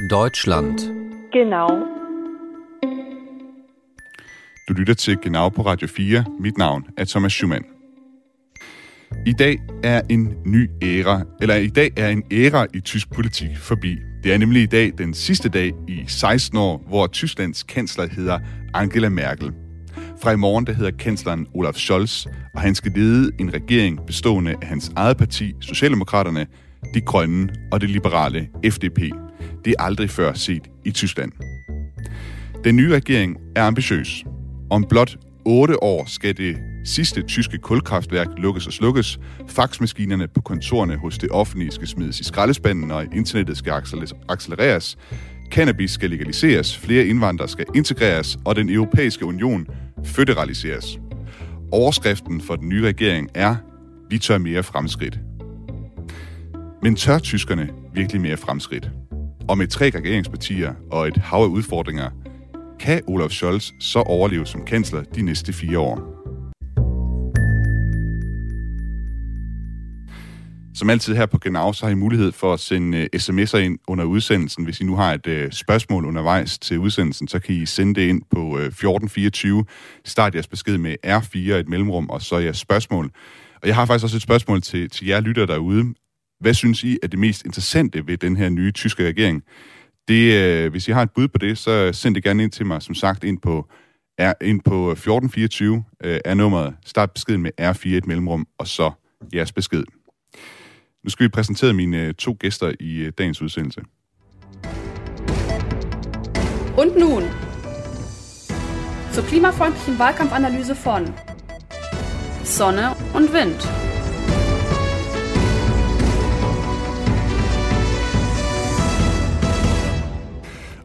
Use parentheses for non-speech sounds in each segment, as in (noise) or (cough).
Deutschland. Genau. Du lytter til Genau på Radio 4. Mit navn er Thomas Schumann. I dag er en ny æra, eller i dag er en æra i tysk politik forbi. Det er nemlig i dag den sidste dag i 16 år, hvor Tysklands kansler hedder Angela Merkel. Fra i morgen der hedder kansleren Olaf Scholz, og han skal lede en regering bestående af hans eget parti, Socialdemokraterne, de grønne og det liberale FDP. Det er aldrig før set i Tyskland. Den nye regering er ambitiøs. Om blot 8 år skal det sidste tyske kulkraftværk lukkes og slukkes, faxmaskinerne på kontorerne hos det offentlige skal smides i skraldespanden, og internettet skal accelereres, cannabis skal legaliseres, flere indvandrere skal integreres, og den europæiske union føderaliseres. Overskriften for den nye regering er, vi tør mere fremskridt. Men tør tyskerne virkelig mere fremskridt? Og med tre regeringspartier og et hav af udfordringer, kan Olaf Scholz så overleve som kansler de næste fire år? Som altid her på Genau, så har I mulighed for at sende øh, sms'er ind under udsendelsen. Hvis I nu har et uh, spørgsmål undervejs til udsendelsen, så kan I sende det ind på øh, 1424. Start jeres besked med R4, et mellemrum, og så jeres spørgsmål. Og jeg har faktisk også et spørgsmål til, til jer lytter derude. Hvad synes I er det mest interessante ved den her nye tyske regering? Det, øh, hvis I har et bud på det, så send det gerne ind til mig, som sagt, ind på, er, ind på øh, 1424 øh, er nummeret. Start beskeden med R4, et mellemrum, og så jeres besked. Nu skal vi præsentere mine to gæster i dagens udsendelse. Und nun zur klimafreundlichen Wahlkampfanalyse von Sonne und Wind.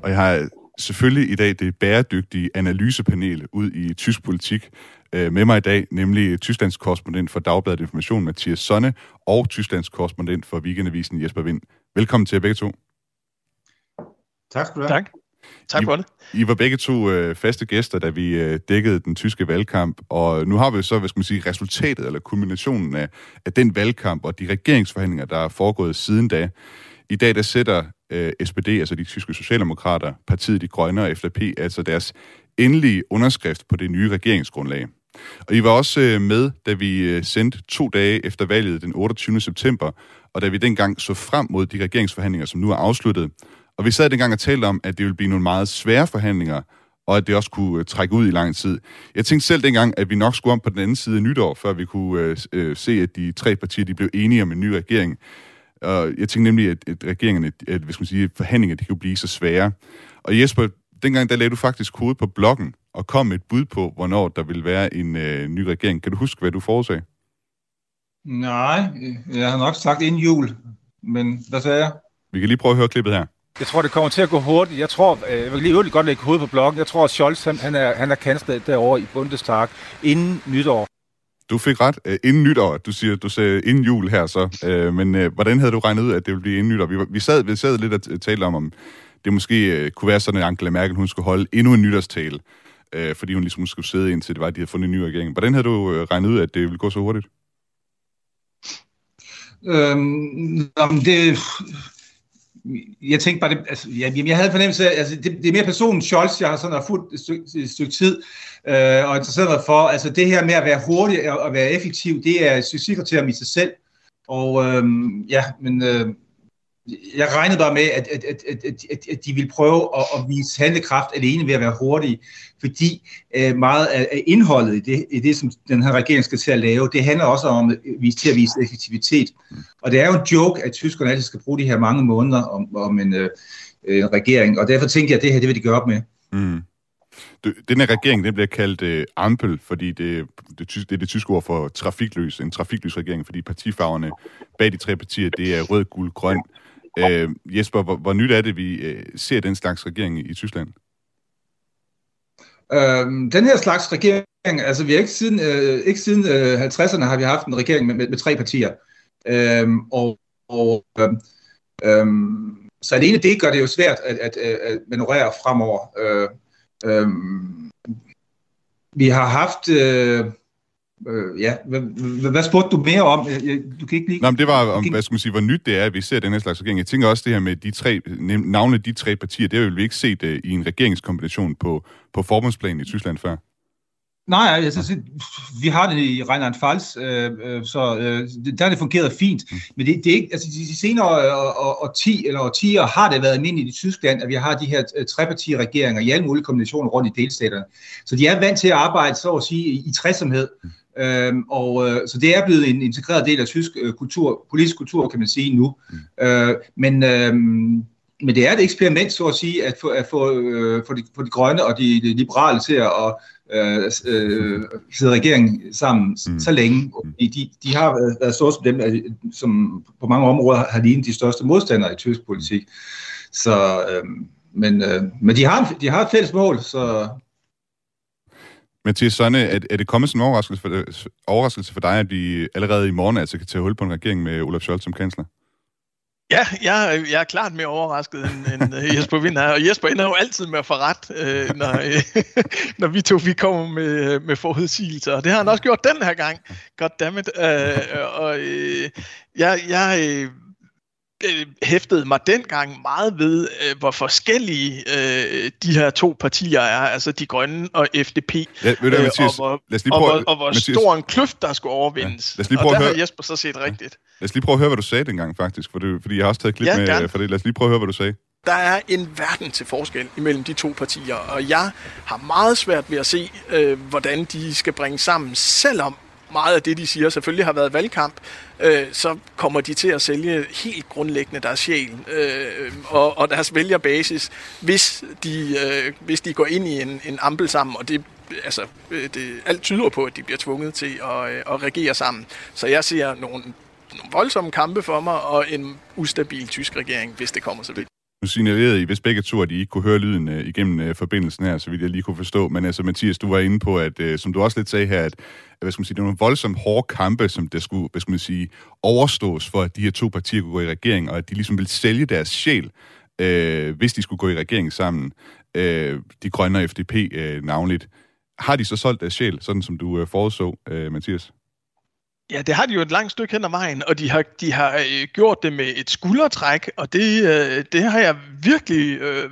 Og jeg har selvfølgelig i dag det bæredygtige analysepanel ud i tysk politik øh, med mig i dag, nemlig Tysklands korrespondent for Dagbladet Information, Mathias Sonne, og Tysklands korrespondent for Weekendavisen, Jesper Vind. Velkommen til jer begge to. Tak skal du have. Tak. Tak for det. I var begge to øh, faste gæster, da vi øh, dækkede den tyske valgkamp, og nu har vi så, hvad skal man sige, resultatet eller kulminationen af, af den valgkamp og de regeringsforhandlinger, der er foregået siden da. I dag der sætter øh, SPD, altså de tyske socialdemokrater, partiet De Grønne og FDP, altså deres endelige underskrift på det nye regeringsgrundlag. Og I var også øh, med, da vi øh, sendte to dage efter valget den 28. september, og da vi dengang så frem mod de regeringsforhandlinger, som nu er afsluttet. Og vi sad dengang og talte om, at det ville blive nogle meget svære forhandlinger, og at det også kunne øh, trække ud i lang tid. Jeg tænkte selv dengang, at vi nok skulle om på den anden side af nytår, før vi kunne øh, øh se, at de tre partier de blev enige om en ny regering. Og jeg tænkte nemlig, at, at regeringerne, at, hvad skal man sige, forhandlinger, de kunne blive så svære. Og Jesper, dengang der lagde du faktisk kode på bloggen og kom med et bud på, hvornår der ville være en øh, ny regering. Kan du huske, hvad du forudsagde? Nej, jeg har nok sagt inden jul, men hvad sagde jeg? Vi kan lige prøve at høre klippet her. Jeg tror, det kommer til at gå hurtigt. Jeg tror, øh, jeg vil lige godt lægge hovedet på bloggen. Jeg tror, at Scholz, han, han er, han er kansler derovre i Bundestag inden nytår. Du fik ret. Uh, inden nytår. Du siger, du sagde inden jul her så. Uh, men uh, hvordan havde du regnet ud, at det ville blive inden nytår? Vi, vi, sad, vi sad lidt og talte om, om det måske uh, kunne være sådan, at Angela Merkel hun skulle holde endnu en nytårstale, uh, fordi hun ligesom skulle sidde indtil det var, at de havde fundet en ny regering. Hvordan havde du uh, regnet ud, at det ville gå så hurtigt? Øhm, det, jeg tænkte bare, det, altså, jeg, jeg havde fornemmelse af, altså, det, det er mere personen Scholz, jeg har sådan fulgt et stykke, et stykke tid, øh, og interesseret mig for, altså det her med at være hurtig og, og være effektiv, det er succeskriterium i sig selv, og øh, ja, men øh, jeg regnede bare med, at, at, at, at, at, at de ville prøve at, at vise handlekraft alene ved at være hurtige, fordi øh, meget af indholdet i det, i det, som den her regering skal til at lave, det handler også om øh, at vise, til at vise effektivitet. Og det er jo en joke, at tyskerne altid skal bruge de her mange måneder om, om en, øh, en regering, og derfor tænkte jeg, at det her, det vil de gøre op med. Mm. Den her regering, den bliver kaldt øh, Ampel, fordi det, det, det er det tyske ord for trafikløs, en trafikløs regering, fordi partifarverne bag de tre partier, det er rød, guld, grøn. Øh, Øh, Jesper, hvor, hvor nyt er det, vi øh, ser den slags regering i, Tyskland? Øhm, den her slags regering, altså vi har ikke siden, øh, ikke siden øh, 50'erne har vi haft en regering med, med, med tre partier. Øhm, og og øh, øh, så alene det gør det jo svært at, at, at manøvrere fremover. Øh, øh, vi har haft... Øh, Øh, ja, hvad, spurgte du mere om? Du kan ikke lige... Nå, men det var, om, hvad skal man sige, hvor nyt det er, at vi ser den her slags regering. Jeg tænker også det her med de tre, navne de tre partier, det har vi ikke set uh, i en regeringskombination på, på forbundsplanen i Tyskland før. Nej, altså, vi har det i Rheinland Pfalz, øh, øh, så øh, der har det fungeret fint. Mm. Men det, det er ikke, altså, de, senere øh, årti, eller årtier har det været almindeligt i Tyskland, at vi har de her øh, trepartiregeringer i alle mulige kombinationer rundt i delstaterne. Så de er vant til at arbejde, så at sige, i træsomhed. Mm. Øhm, og øh, så det er blevet en integreret del af tysk øh, kultur, politisk kultur, kan man sige nu. Mm. Øh, men øh, men det er et eksperiment, så at sige, at få, at få, øh, få, de, få de grønne og de, de liberale til at øh, øh, sidde regeringen sammen mm. så længe. De, de har været stort som dem, som på mange områder har lignet de største modstandere i tysk politik. Så, øh, men, øh, men de har, de har et fælles mål, så... Mathias Sønne, er, er det kommet som en overraskelse for, øh, overraskelse for dig, at vi allerede i morgen altså kan tage hul på en regering med Olaf Scholz som kansler? Ja, jeg, jeg er klart mere overrasket end, end øh, Jesper Vind er. Og Jesper ender jo altid med at få ret, øh, når, øh, (laughs) når vi to vi kommer med, øh, med forudsigelser. Og det har han også gjort den her gang. Goddammit. Øh, og øh, jeg, jeg øh, øh, hæftede mig dengang meget ved, øh, hvor forskellige øh, de her to partier er, altså de grønne og FDP, ja, ved du, øh, Mathias, og hvor, lad os lige prøve, og hvor, og hvor Mathias, stor en kløft, der skulle overvindes. Ja, lad os lige prøve og der at høre, har Jesper så set rigtigt. Lad os lige prøve at høre, hvad du sagde dengang faktisk, for det, fordi jeg har også taget klip ja, med gerne. for det. Lad os lige prøve at høre, hvad du sagde. Der er en verden til forskel imellem de to partier, og jeg har meget svært ved at se, øh, hvordan de skal bringe sammen, selvom meget af det, de siger, selvfølgelig har været valgkamp, øh, så kommer de til at sælge helt grundlæggende deres sjæl øh, og, og deres vælgerbasis, hvis de, øh, hvis de går ind i en, en ampel sammen, og det altså, øh, det, alt tyder på, at de bliver tvunget til at, øh, at regere sammen. Så jeg ser nogle, nogle voldsomme kampe for mig, og en ustabil tysk regering, hvis det kommer så vidt. Nu signalerede I, hvis begge to, at I ikke kunne høre lyden øh, igennem øh, forbindelsen her, så vidt jeg lige kunne forstå. Men altså, Mathias, du var inde på, at øh, som du også lidt sagde her, at hvad skal man sige, det var nogle voldsomt hårde kampe, som der skulle hvad skal man sige, overstås for, at de her to partier kunne gå i regering, og at de ligesom ville sælge deres sjæl, øh, hvis de skulle gå i regering sammen. Øh, de grønne og FDP øh, navnligt. Har de så solgt deres sjæl, sådan som du øh, foreså, øh, Mathias? Ja, det har de jo et langt stykke hen ad vejen, og de har, de har øh, gjort det med et skuldertræk, og det, øh, det har jeg virkelig øh,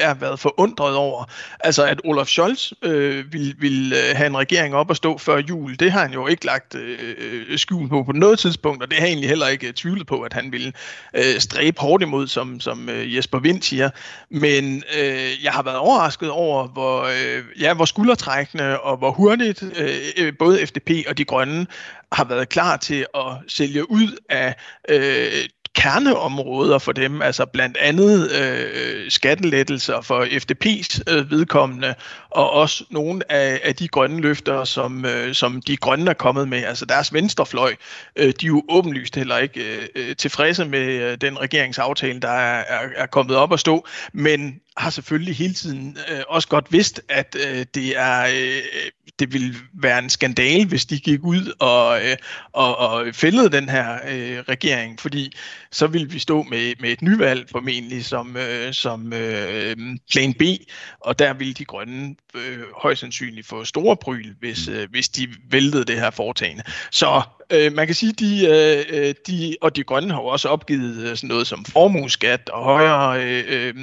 er været forundret over. Altså, at Olaf Scholz øh, vil, vil øh, have en regering op og stå før jul, det har han jo ikke lagt øh, øh, skjul på på noget tidspunkt, og det har jeg egentlig heller ikke øh, tvivlet på, at han ville øh, stræbe hårdt imod, som, som øh, Jesper Vind siger. Men øh, jeg har været overrasket over, hvor, øh, ja, hvor skuldertrækkende og hvor hurtigt øh, både FDP og de grønne har været klar til at sælge ud af øh, kerneområder for dem, altså blandt andet øh, skattelettelser for FDP's øh, vedkommende, og også nogle af, af de grønne løfter, som, øh, som de grønne er kommet med, altså deres venstrefløj, øh, de er jo åbenlyst heller ikke øh, øh tilfredse med øh, den regeringsaftale, der er, er, er kommet op at stå, men har selvfølgelig hele tiden øh, også godt vidst, at øh, det er øh, det ville være en skandal, hvis de gik ud og, øh, og, og fældede den her øh, regering, fordi så ville vi stå med, med et nyvalg formentlig som, øh, som øh, plan B, og der ville de grønne øh, højst sandsynligt få store bryl, hvis, øh, hvis de væltede det her foretagende. Så øh, man kan sige, de, øh, øh, de, og de grønne har jo også opgivet øh, sådan noget som formueskat og højere, øh, øh,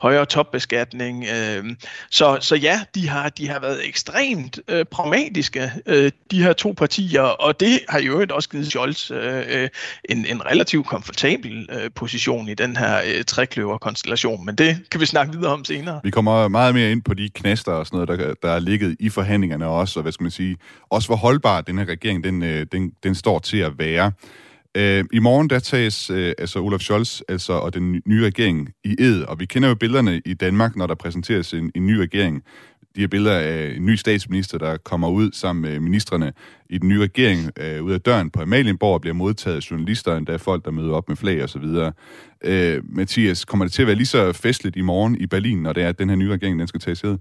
højere topbeskatning. Øh, så, så ja, de har, de har været ekstremt øh, pragmatiske, øh, de her to partier, og det har jo også givet Scholz øh, øh, en, en relativt komfortabel øh, position i den her øh, trekløverkonstellation, men det kan vi snakke videre om senere. Vi kommer meget mere ind på de knaster og sådan noget, der, der er ligget i forhandlingerne også, og hvad skal man sige, også hvor holdbar den her regering, den, den, den står til at være. Øh, I morgen der tages øh, altså Olaf Scholz altså, og den nye regering i ed, og vi kender jo billederne i Danmark, når der præsenteres en, en ny regering. De her billeder af en ny statsminister, der kommer ud sammen med ministerne i den nye regering øh, ud af døren på Amalienborg og bliver modtaget af journalister, endda folk, der møder op med flag og så videre. Øh, Mathias, kommer det til at være lige så festligt i morgen i Berlin, når det er, at den her nye regering den skal tages i ed?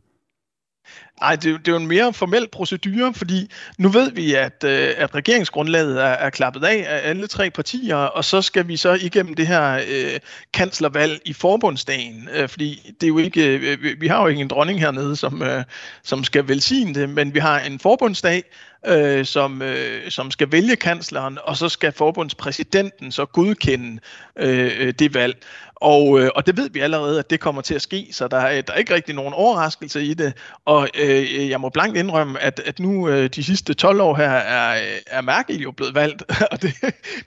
Nej, det, det er jo en mere formel procedure, fordi nu ved vi, at, øh, at regeringsgrundlaget er, er klappet af af alle tre partier, og så skal vi så igennem det her øh, kanslervalg i forbundsdagen, øh, fordi det er jo ikke, øh, vi har jo ikke en dronning hernede, som, øh, som skal velsigne det, men vi har en forbundsdag, øh, som, øh, som skal vælge kansleren, og så skal forbundspræsidenten så godkende øh, det valg. Og, øh, og det ved vi allerede, at det kommer til at ske, så der er, der er ikke rigtig nogen overraskelse i det. Og øh, Øh, jeg må blankt indrømme, at, at nu øh, de sidste 12 år her er, er Merkel jo blevet valgt, (laughs) og det,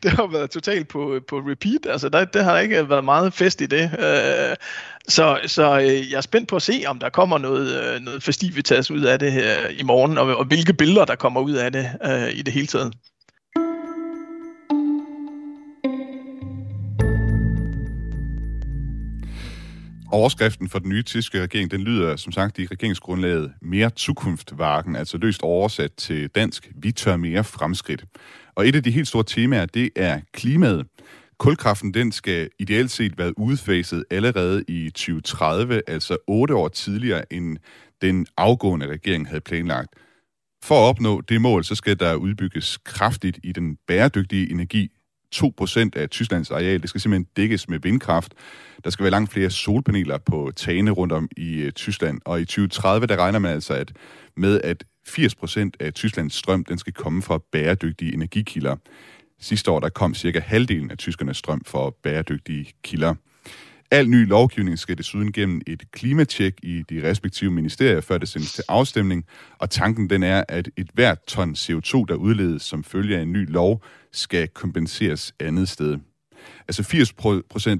det har været totalt på, på repeat. Altså, der, det har ikke været meget fest i det. Øh, så så øh, jeg er spændt på at se, om der kommer noget, øh, noget festivitas ud af det her i morgen, og, og hvilke billeder, der kommer ud af det øh, i det hele taget. Overskriften for den nye tyske regering, den lyder som sagt i regeringsgrundlaget mere Zukunftwagen, altså løst oversat til dansk, vi tør mere fremskridt. Og et af de helt store temaer, det er klimaet. Kulkraften, den skal ideelt set være udfaset allerede i 2030, altså otte år tidligere end den afgående regering havde planlagt. For at opnå det mål, så skal der udbygges kraftigt i den bæredygtige energi, 2% af Tysklands areal. Det skal simpelthen dækkes med vindkraft. Der skal være langt flere solpaneler på tagene rundt om i øh, Tyskland. Og i 2030, der regner man altså at, med, at 80% af Tysklands strøm, den skal komme fra bæredygtige energikilder. Sidste år, der kom cirka halvdelen af tyskernes strøm fra bæredygtige kilder. Al ny lovgivning skal desuden gennem et klimatjek i de respektive ministerier, før det sendes til afstemning, og tanken den er, at et hvert ton CO2, der udledes som følge af en ny lov, skal kompenseres andet sted. Altså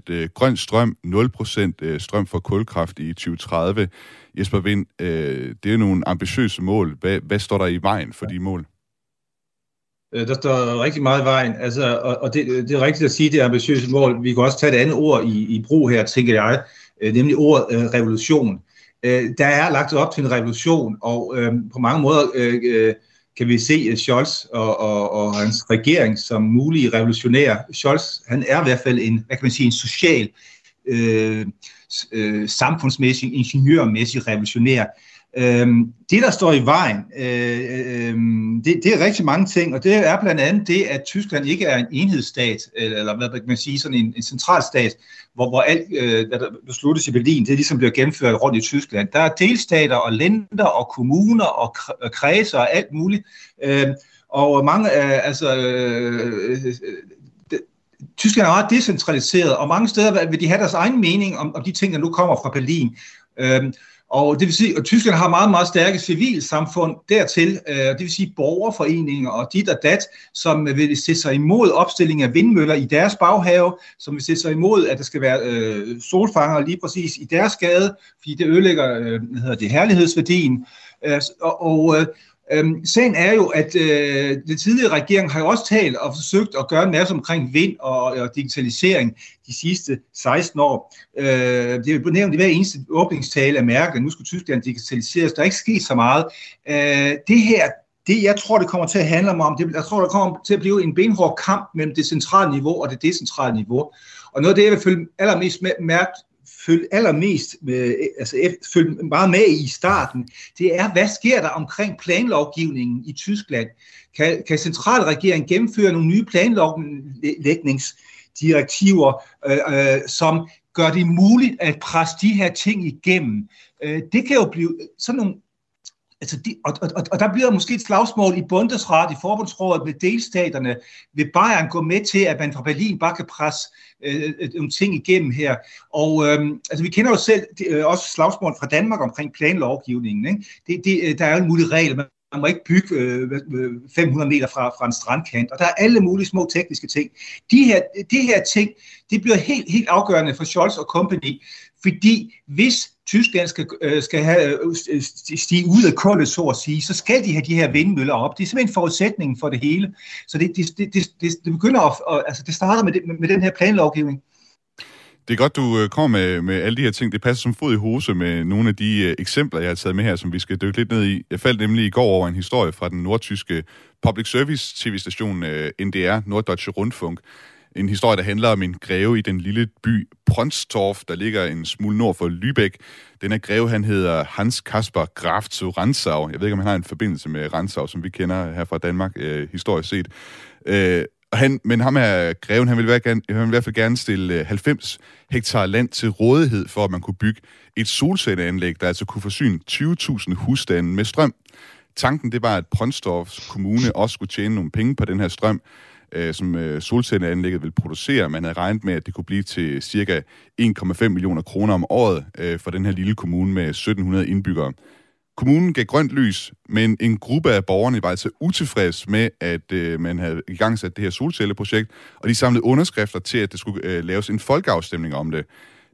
80% øh, grøn strøm, 0% øh, strøm fra kulkraft i 2030. Jesper Vind, øh, det er nogle ambitiøse mål. Hvad, hvad står der i vejen for de mål? Øh, der står rigtig meget i vejen, altså, og, og det, det er rigtigt at sige, det er ambitiøse mål. Vi kan også tage et andet ord i, i brug her, tænker jeg, øh, nemlig ordet øh, revolution. Øh, der er lagt op til en revolution, og øh, på mange måder øh, øh kan vi se Scholz og, og, og hans regering som mulige revolutionære. Scholz, han er i hvert fald en, hvad kan man sige, en social, øh, øh, samfundsmæssig, ingeniørmæssig revolutionær. Øh, det, der står i vejen, øh, øh, det, det er rigtig mange ting, og det er blandt andet det, at Tyskland ikke er en enhedsstat, eller, hvad kan man sige, sådan en, en centralstat, hvor, hvor alt, øh, hvad der besluttes i Berlin, det ligesom bliver gennemført rundt i Tyskland. Der er delstater og lænder og kommuner og kredser og alt muligt, øh, og mange af, altså, øh, øh, øh, Tyskland er meget decentraliseret, og mange steder vil de have deres egen mening om, om de ting, der nu kommer fra Berlin. Øh, og det vil sige, at Tyskland har meget, meget stærke civilsamfund dertil, øh, det vil sige borgerforeninger og dit og dat, som vil sætte sig imod opstilling af vindmøller i deres baghave, som vil sætte sig imod, at der skal være øh, solfanger lige præcis i deres gade, fordi det ødelægger øh, hvad hedder det, herlighedsværdien. Øh, og, og øh, Øhm, sagen er jo, at øh, den tidligere regering har jo også talt og forsøgt at gøre en masse omkring vind og, og digitalisering de sidste 16 år. Øh, det er jo nævnt i hver eneste åbningstale af mærket, at nu skulle Tyskland digitaliseres. Der er ikke sket så meget. Øh, det her, det jeg tror, det kommer til at handle om, det, jeg tror, det kommer til at blive en benhård kamp mellem det centrale niveau og det decentrale niveau. Og noget af det, jeg vil følge allermest mærke, følge allermest med, altså følge meget med i starten, det er, hvad sker der omkring planlovgivningen i Tyskland? Kan, kan centralregeringen gennemføre nogle nye planlægningsdirektiver, øh, øh, som gør det muligt at presse de her ting igennem? Øh, det kan jo blive sådan nogle Altså de, og, og, og der bliver måske et slagsmål i Bundesrat, i forbundsrådet med delstaterne. Vil Bayern gå med til, at man fra Berlin bare kan presse øh, øh, øh nogle ting igennem her? Og øh, altså, vi kender jo selv øh, også slagsmål fra Danmark omkring planlovgivningen. Ikke? Det, det, øh, der er jo en mulig regel, man man må ikke bygge øh, 500 meter fra, fra en strandkant, og der er alle mulige små tekniske ting. De her, de her ting, det bliver helt, helt afgørende for Scholz og company, fordi hvis Tyskland skal, øh, skal have, øh, øh stige ud af kullet, så at sige, så skal de have de her vindmøller op. Det er simpelthen forudsætningen for det hele. Så det, det, det, det, det begynder at, altså det starter med, det, med den her planlovgivning. Det er godt, du øh, kommer med, med alle de her ting. Det passer som fod i hose med nogle af de øh, eksempler, jeg har taget med her, som vi skal dykke lidt ned i. Jeg faldt nemlig i går over en historie fra den nordtyske public service tv-station NDR, Norddeutsche Rundfunk, en historie, der handler om en greve i den lille by Pronstorf, der ligger en smule nord for Lübeck. Den her greve, han hedder Hans Kasper Graf zu Ransau. Jeg ved ikke, om han har en forbindelse med Ransau, som vi kender her fra Danmark, øh, historisk set. Øh, han, men ham er greven, han vil, gerne, han vil i hvert fald gerne stille øh, 90 hektar land til rådighed for, at man kunne bygge et solcelleanlæg, der altså kunne forsyne 20.000 husstande med strøm. Tanken det var, at Pronstorfs kommune også skulle tjene nogle penge på den her strøm, øh, som øh, solcelleanlægget vil producere. Man havde regnet med, at det kunne blive til cirka 1,5 millioner kroner om året øh, for den her lille kommune med 1700 indbyggere. Kommunen gav grønt lys, men en gruppe af borgerne var altså utilfreds med, at øh, man havde i gang sat det her solcelleprojekt, og de samlede underskrifter til, at det skulle øh, laves en folkeafstemning om det.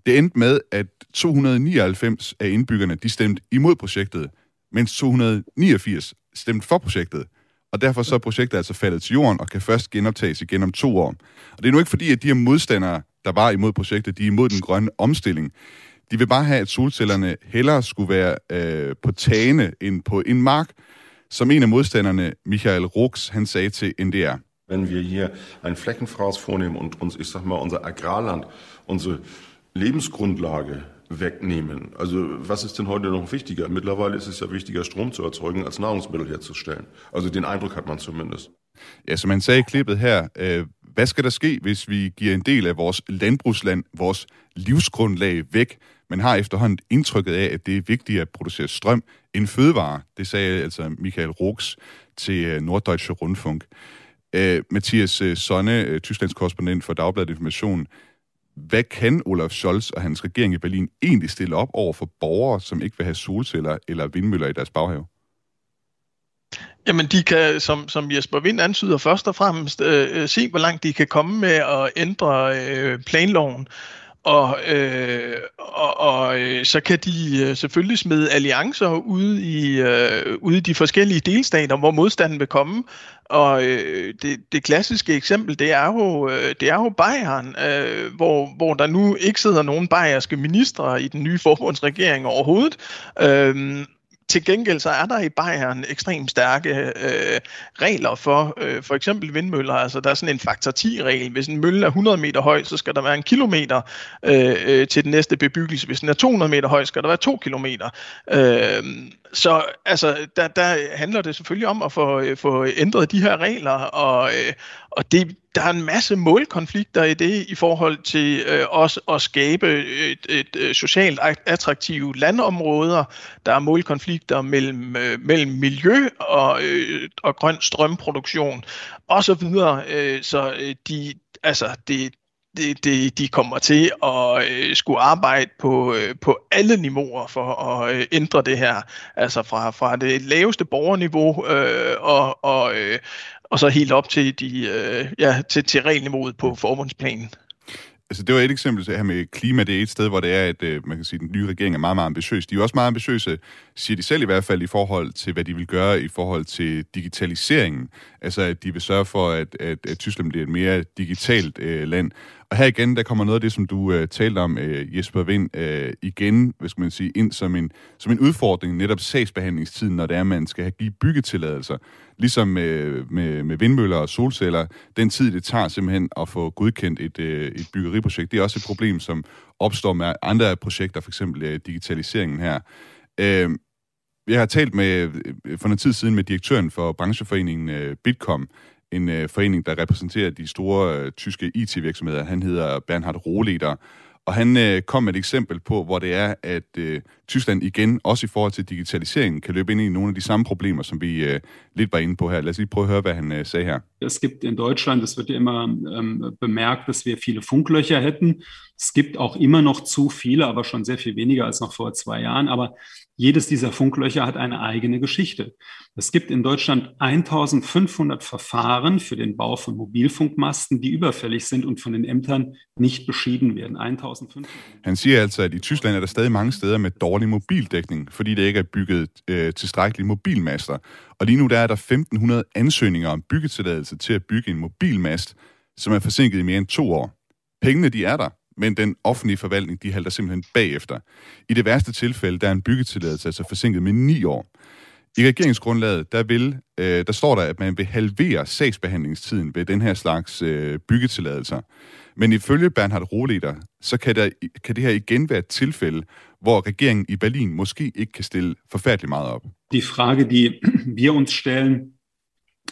Det endte med, at 299 af indbyggerne de stemte imod projektet, mens 289 stemte for projektet. Og derfor så er projektet altså faldet til jorden og kan først genoptages igen om to år. Og det er nu ikke fordi, at de her modstandere, der var imod projektet, de er imod den grønne omstilling. De vil bare have, at solcellerne hellere skulle være øh, på tagene end på en mark, som en af modstanderne, Michael Rux, han sagde til NDR. Wenn wir hier ein Flächenfraß vornehmen und uns, ich sag mal, unser Agrarland, unsere Lebensgrundlage wegnehmen. Also was ist denn heute noch wichtiger? Mittlerweile ist es ja wichtiger, Strom zu erzeugen, als Nahrungsmittel herzustellen. Also den Eindruck hat man zumindest. Ja, som han sagde i klippet her, øh, hvad skal der ske, hvis vi giver en del af vores landbrugsland, vores livsgrundlag væk, man har efterhånden indtrykket af, at det er vigtigt at producere strøm end fødevare. Det sagde altså Michael Rux til øh, Norddeutsche Rundfunk. Øh, Mathias øh, Sonne, øh, Tysklands korrespondent for Dagbladet Information. Hvad kan Olaf Scholz og hans regering i Berlin egentlig stille op over for borgere, som ikke vil have solceller eller vindmøller i deres baghave? Jamen, de kan, som, som Jesper Vind antyder, først og fremmest øh, øh, se, hvor langt de kan komme med at ændre øh, planloven. Og, øh, og, og øh, så kan de øh, selvfølgelig smide alliancer ude i, øh, ude i de forskellige delstater, hvor modstanden vil komme. Og øh, det, det klassiske eksempel, det er jo, øh, det er jo Bayern, øh, hvor, hvor der nu ikke sidder nogen bayerske ministre i den nye forbundsregering overhovedet. Øh, til gengæld så er der i Bayern ekstremt stærke øh, regler for øh, for eksempel vindmøller. Altså der er sådan en faktor 10-regel. Hvis en mølle er 100 meter høj, så skal der være en kilometer øh, øh til den næste bebyggelse. Hvis den er 200 meter høj, skal der være 2 kilometer. Øh, så altså, der, der handler det selvfølgelig om at få, øh, få ændret de her regler, og, øh, og det, der er en masse målkonflikter i det i forhold til øh, også at skabe et, et, et socialt attraktive landområder. Der er målkonflikter mellem, øh, mellem miljø og, øh, og grøn strømproduktion osv. så videre. Øh, så øh, de, altså, det, det, det, de kommer til at øh, skulle arbejde på, øh, på alle niveauer for at øh, ændre det her. Altså fra, fra det laveste borgerniveau øh, og, og, øh, og så helt op til, de, øh, ja, til, til regelniveauet på forbundsplanen. Altså, det var et eksempel her med klima. Det er et sted, hvor det er, at øh, man kan sige, at den nye regering er meget, meget ambitiøs. De er også meget ambitiøse, siger de selv i hvert fald, i forhold til, hvad de vil gøre i forhold til digitaliseringen. Altså, at de vil sørge for, at, at, at Tyskland bliver et mere digitalt øh, land. Og her igen, der kommer noget af det, som du øh, talte om, øh, Jesper Vind, øh, igen, hvad skal man sige, ind som en, som en udfordring, netop sagsbehandlingstiden, når det er, at man skal have give byggetilladelser. Ligesom med, med, med vindmøller og solceller, den tid, det tager simpelthen at få godkendt et, øh, et byggeriprojekt, det er også et problem, som opstår med andre projekter, for eksempel øh, digitaliseringen her. Øh, jeg har talt med, øh, for noget tid siden med direktøren for brancheforeningen øh, Bitkom, en øh, forening, der repræsenterer de store øh, tyske IT-virksomheder. Han hedder Bernhard Rohleder, og han øh, kom med et eksempel på, hvor det er, at øh, Tyskland igen, også i forhold til digitaliseringen, kan løbe ind i nogle af de samme problemer, som vi øh, lidt var inde på her. Lad os lige prøve at høre, hvad han øh, sagde her. Es gibt in Deutschland, es wird ja immer ähm, bemerkt, dass wir viele Funklöcher hätten. Es gibt auch immer noch zu viele, aber schon sehr viel weniger als noch vor zwei Jahren. Aber Jedes dieser Funklöcher hat eine eigene Geschichte. Es gibt in Deutschland 1500 Verfahren für den Bau von Mobilfunkmasten, die überfällig sind und von den Ämtern nicht beschieden werden. 1500. Han siger altså, at i Tyskland er der stadig mange steder med dårlig mobildækning, fordi der ikke er bygget øh, tilstrækkelige mobilmaster. Og lige nu der er der 1500 ansøgninger om byggetilladelse til at bygge en mobilmast, som er forsinket i mere end to år. Pengene de er der, men den offentlige forvaltning, de halter simpelthen bagefter. I det værste tilfælde, der er en byggetilladelse altså forsinket med ni år. I regeringsgrundlaget, der, vil, øh, der står der, at man vil halvere sagsbehandlingstiden ved den her slags øh, byggetilladelser. Men ifølge Bernhard Rohleder, så kan, der, kan det her igen være et tilfælde, hvor regeringen i Berlin måske ikke kan stille forfærdeligt meget op. Die Frage, die wir uns stellen,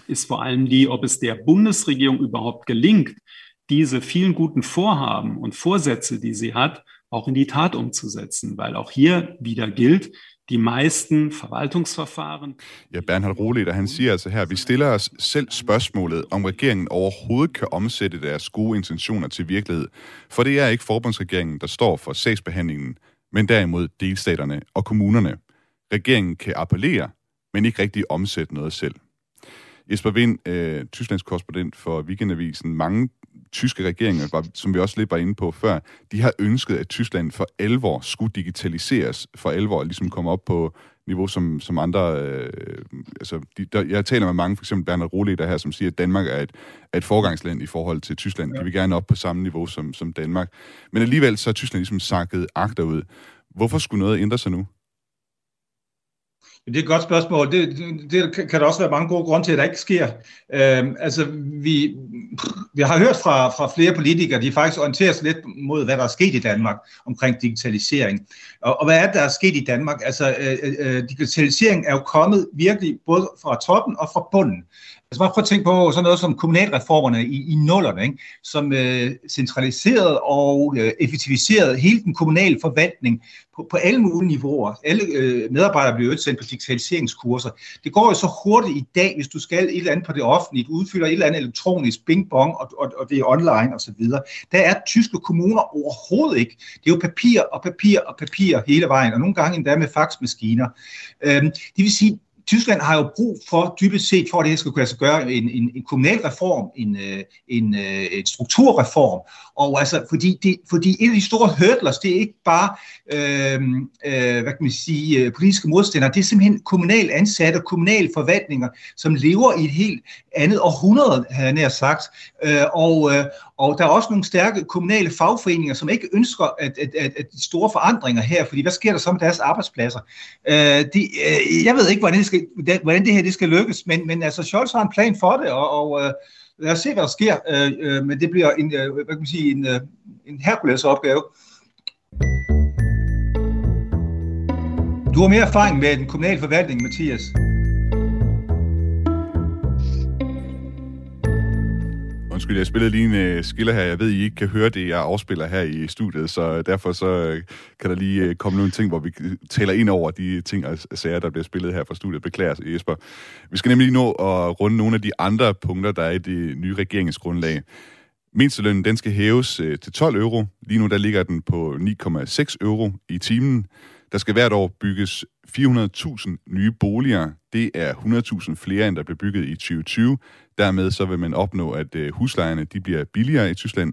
ist vor allem die, ob es der Bundesregierung überhaupt gelingt, diese vielen guten Vorhaben und Vorsätze, die sie hat, auch in die Tat umzusetzen. Weil auch hier wieder gilt, de meisten Verwaltungsverfahren. Ja, Bernhard Rohleder, han siger altså her, vi stiller os selv spørgsmålet, om regeringen overhovedet kan omsætte deres gode intentioner til virkelighed. For det er ikke forbundsregeringen, der står for sagsbehandlingen, men derimod delstaterne og kommunerne. Regeringen kan appellere, men ikke rigtig omsætte noget selv. Jesper Vind, øh, Tysklands korrespondent for Weekendavisen. Mange tyske regeringer, som vi også lidt var inde på før, de har ønsket, at Tyskland for alvor skulle digitaliseres, for alvor ligesom komme op på niveau som, som andre... Øh, altså, de, der, jeg taler med mange, for eksempel Bernard Rohle, der her, som siger, at Danmark er et, er et forgangsland i forhold til Tyskland. Ja. De vil gerne op på samme niveau som, som Danmark. Men alligevel så er Tyskland ligesom sakket agterud. Hvorfor skulle noget ændre sig nu? Det er et godt spørgsmål. Det, det kan der også være mange gode grunde til, at der ikke sker. Øhm, altså, vi, vi har hørt fra, fra flere politikere, de faktisk orienterer sig lidt mod, hvad der er sket i Danmark omkring digitalisering. Og, og hvad er det, der er sket i Danmark? Altså, øh, øh, øh digitalisering er jo kommet virkelig både fra toppen og fra bunden. Altså bare prøv at tænke på sådan noget som kommunalreformerne i, i nullerne, ikke? som øh, centraliserede og øh, effektiviserede hele den kommunale forvaltning på, på alle mulige niveauer. Alle øh, medarbejdere bliver udsendt på digitaliseringskurser. Det går jo så hurtigt i dag, hvis du skal et eller andet på det offentlige, du udfylder et eller andet elektronisk bing-bong, og, og, og det er online osv. Der er tyske kommuner overhovedet ikke. Det er jo papir og papir og papir hele vejen, og nogle gange endda med faxmaskiner. Øhm, det vil sige, Tyskland har jo brug for, dybest set, for at det her skal kunne altså gøre, en, en, en kommunal reform, en, øh, en, øh, en strukturreform. Og altså, fordi, det, fordi et af de store hurdlers, det er ikke bare, øh, øh, hvad kan man sige, øh, politiske modstandere, det er simpelthen kommunal ansatte, og kommunale forvaltninger, som lever i et helt andet århundrede, havde jeg nær sagt. Øh, og, øh, og der er også nogle stærke kommunale fagforeninger, som ikke ønsker at, at, at, at store forandringer her, fordi hvad sker der så med deres arbejdspladser? Øh, de, øh, jeg ved ikke, hvordan det, skal, hvordan det her det skal lykkes, men, men altså Scholz har en plan for det, og, og øh, lad os se, hvad der sker, øh, øh, men det bliver en, øh, hvad kan man sige, en, øh, en Hercules opgave. Du har mere erfaring med den kommunale forvaltning, Mathias. Undskyld, jeg spillede lige en uh, skiller her. Jeg ved, I ikke kan høre det, jeg afspiller her i studiet, så øh, derfor så øh, kan der lige komme nogle ting, hvor vi taler ind over de ting og sager, der bliver spillet her fra studiet. Beklager, Jesper. Vi skal nemlig nå at runde nogle af de andre punkter, der er i det nye regeringsgrundlag. Mindstelønnen, den skal hæves til 12 euro. Lige nu der ligger den på 9,6 euro i timen. Der skal hvert år bygges 400.000 nye boliger. Det er 100.000 flere, end der blev bygget i 2020. Dermed så vil man opnå, at øh, huslejerne de bliver billigere i Tyskland.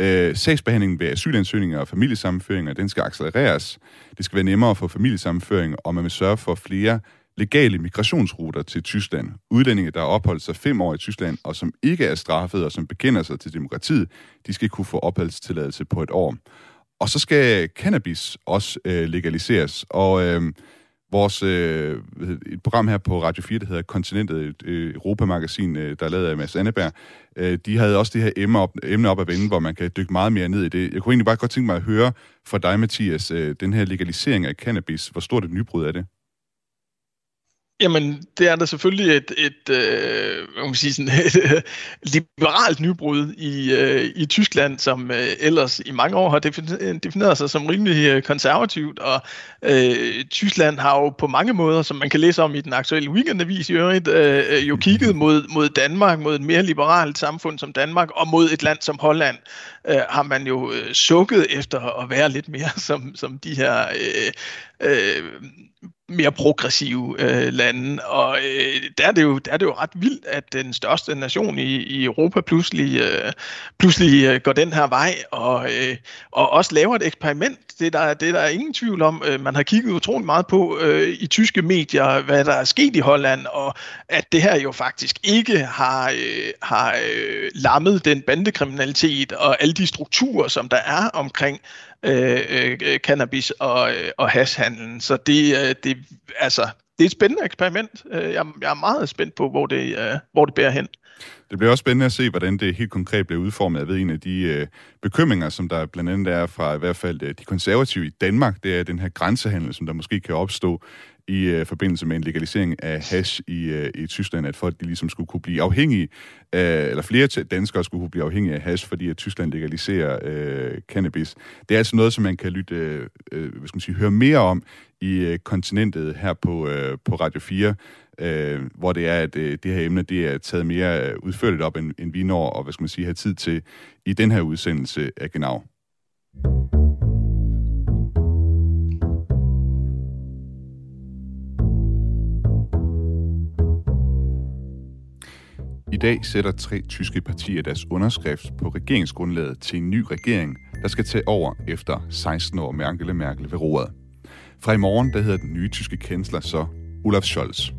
Øh, sagsbehandlingen ved asylansøgninger og familiesammenføringer, den skal accelereres. Det skal være nemmere for familiesammenføring, og man vil sørge for flere legale migrationsruter til Tyskland. Udlændinge, der har opholdt sig fem år i Tyskland, og som ikke er straffet og som bekender sig til demokratiet, de skal kunne få opholdstilladelse på et år. Og så skal cannabis også øh, legaliseres. Og øh, vores øh, et program her på Radio 4, der hedder Kontinentet, et øh, Europamagasin, øh, der er lavet af Mads Anneberg, øh, de havde også det her emne op, emne op at vende, hvor man kan dykke meget mere ned i det. Jeg kunne egentlig bare godt tænke mig at høre fra dig, Mathias, øh, den her legalisering af cannabis, hvor stort et nybrud er det? Jamen, det er da selvfølgelig et, et, øh, man sige sådan, (laughs) et øh, liberalt nybrud i, øh, i Tyskland, som øh, ellers i mange år har defineret sig som rimelig øh, konservativt, og øh, Tyskland har jo på mange måder, som man kan læse om i den aktuelle weekendavis i øvrigt, øh, øh, jo kigget mod, mod Danmark, mod et mere liberalt samfund som Danmark, og mod et land som Holland, øh, har man jo øh, sukket efter at være lidt mere (laughs) som, som de her... Øh, øh, mere progressive øh, lande. Og øh, der, er det jo, der er det jo ret vildt, at den største nation i, i Europa pludselig, øh, pludselig øh, går den her vej, og, øh, og også laver et eksperiment. Det der, det der er ingen tvivl om. Øh, man har kigget utrolig meget på øh, i tyske medier, hvad der er sket i Holland, og at det her jo faktisk ikke har, øh, har øh, lammet den bandekriminalitet og alle de strukturer, som der er omkring Øh, øh, øh, cannabis og, øh, og hashhandlen. Så det, øh, det, altså, det er et spændende eksperiment. Øh, jeg, jeg er meget spændt på, hvor det, øh, hvor det bærer hen. Det bliver også spændende at se, hvordan det helt konkret bliver udformet. Jeg ved, en af de øh, bekymringer, som der blandt andet er fra i hvert fald øh, de konservative i Danmark, det er den her grænsehandel, som der måske kan opstå i øh, forbindelse med en legalisering af hash i, øh, i Tyskland, at folk de ligesom skulle kunne blive afhængige, af, eller flere danskere skulle kunne blive afhængige af hash, fordi at Tyskland legaliserer øh, cannabis. Det er altså noget, som man kan lytte, øh, øh hvad skal man sige, høre mere om i øh, kontinentet her på, øh, på Radio 4, øh, hvor det er, at øh, det her emne det er taget mere øh, udførligt op, end, end vi når, og hvad skal man sige, have tid til i den her udsendelse af Genau. I dag sætter tre tyske partier deres underskrift på regeringsgrundlaget til en ny regering, der skal tage over efter 16 år med Angela Merkel ved roret. Fra i morgen, der hedder den nye tyske kansler så Olaf Scholz.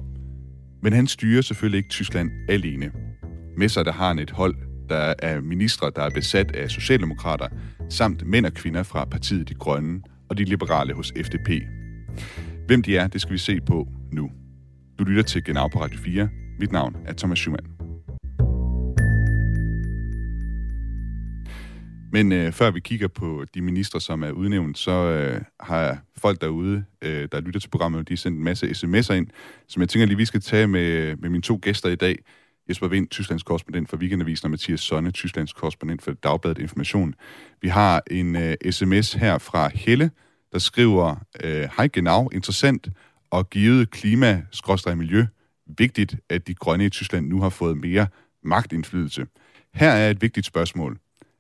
Men han styrer selvfølgelig ikke Tyskland alene. Med sig der har han et hold, der er ministre, der er besat af socialdemokrater, samt mænd og kvinder fra partiet De Grønne og de liberale hos FDP. Hvem de er, det skal vi se på nu. Du lytter til Genau på Radio 4. Mit navn er Thomas Schumann. Men øh, før vi kigger på de ministre, som er udnævnt, så øh, har folk derude, øh, der lytter til programmet, de har sendt en masse sms'er ind, som jeg tænker lige, vi skal tage med, med mine to gæster i dag. Jesper Vind, Tysklands korrespondent for Weekendavisen, og Mathias Sonne, Tysklands korrespondent for Dagbladet Information. Vi har en øh, sms her fra Helle, der skriver, øh, Hej genau, interessant og givet klima-miljø. Vigtigt, at de grønne i Tyskland nu har fået mere magtindflydelse. Her er et vigtigt spørgsmål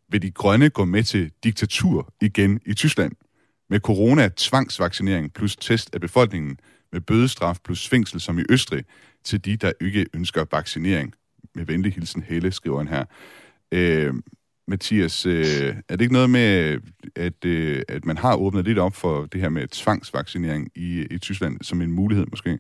vil de grønne gå med til diktatur igen i Tyskland. Med corona, tvangsvaccinering plus test af befolkningen, med bødestraf plus fængsel som i Østrig, til de, der ikke ønsker vaccinering. Med venlig hilsen Helle, skriver han her. Øh, Mathias, øh, er det ikke noget med, at, øh, at man har åbnet lidt op for det her med tvangsvaccinering i, i Tyskland som en mulighed måske?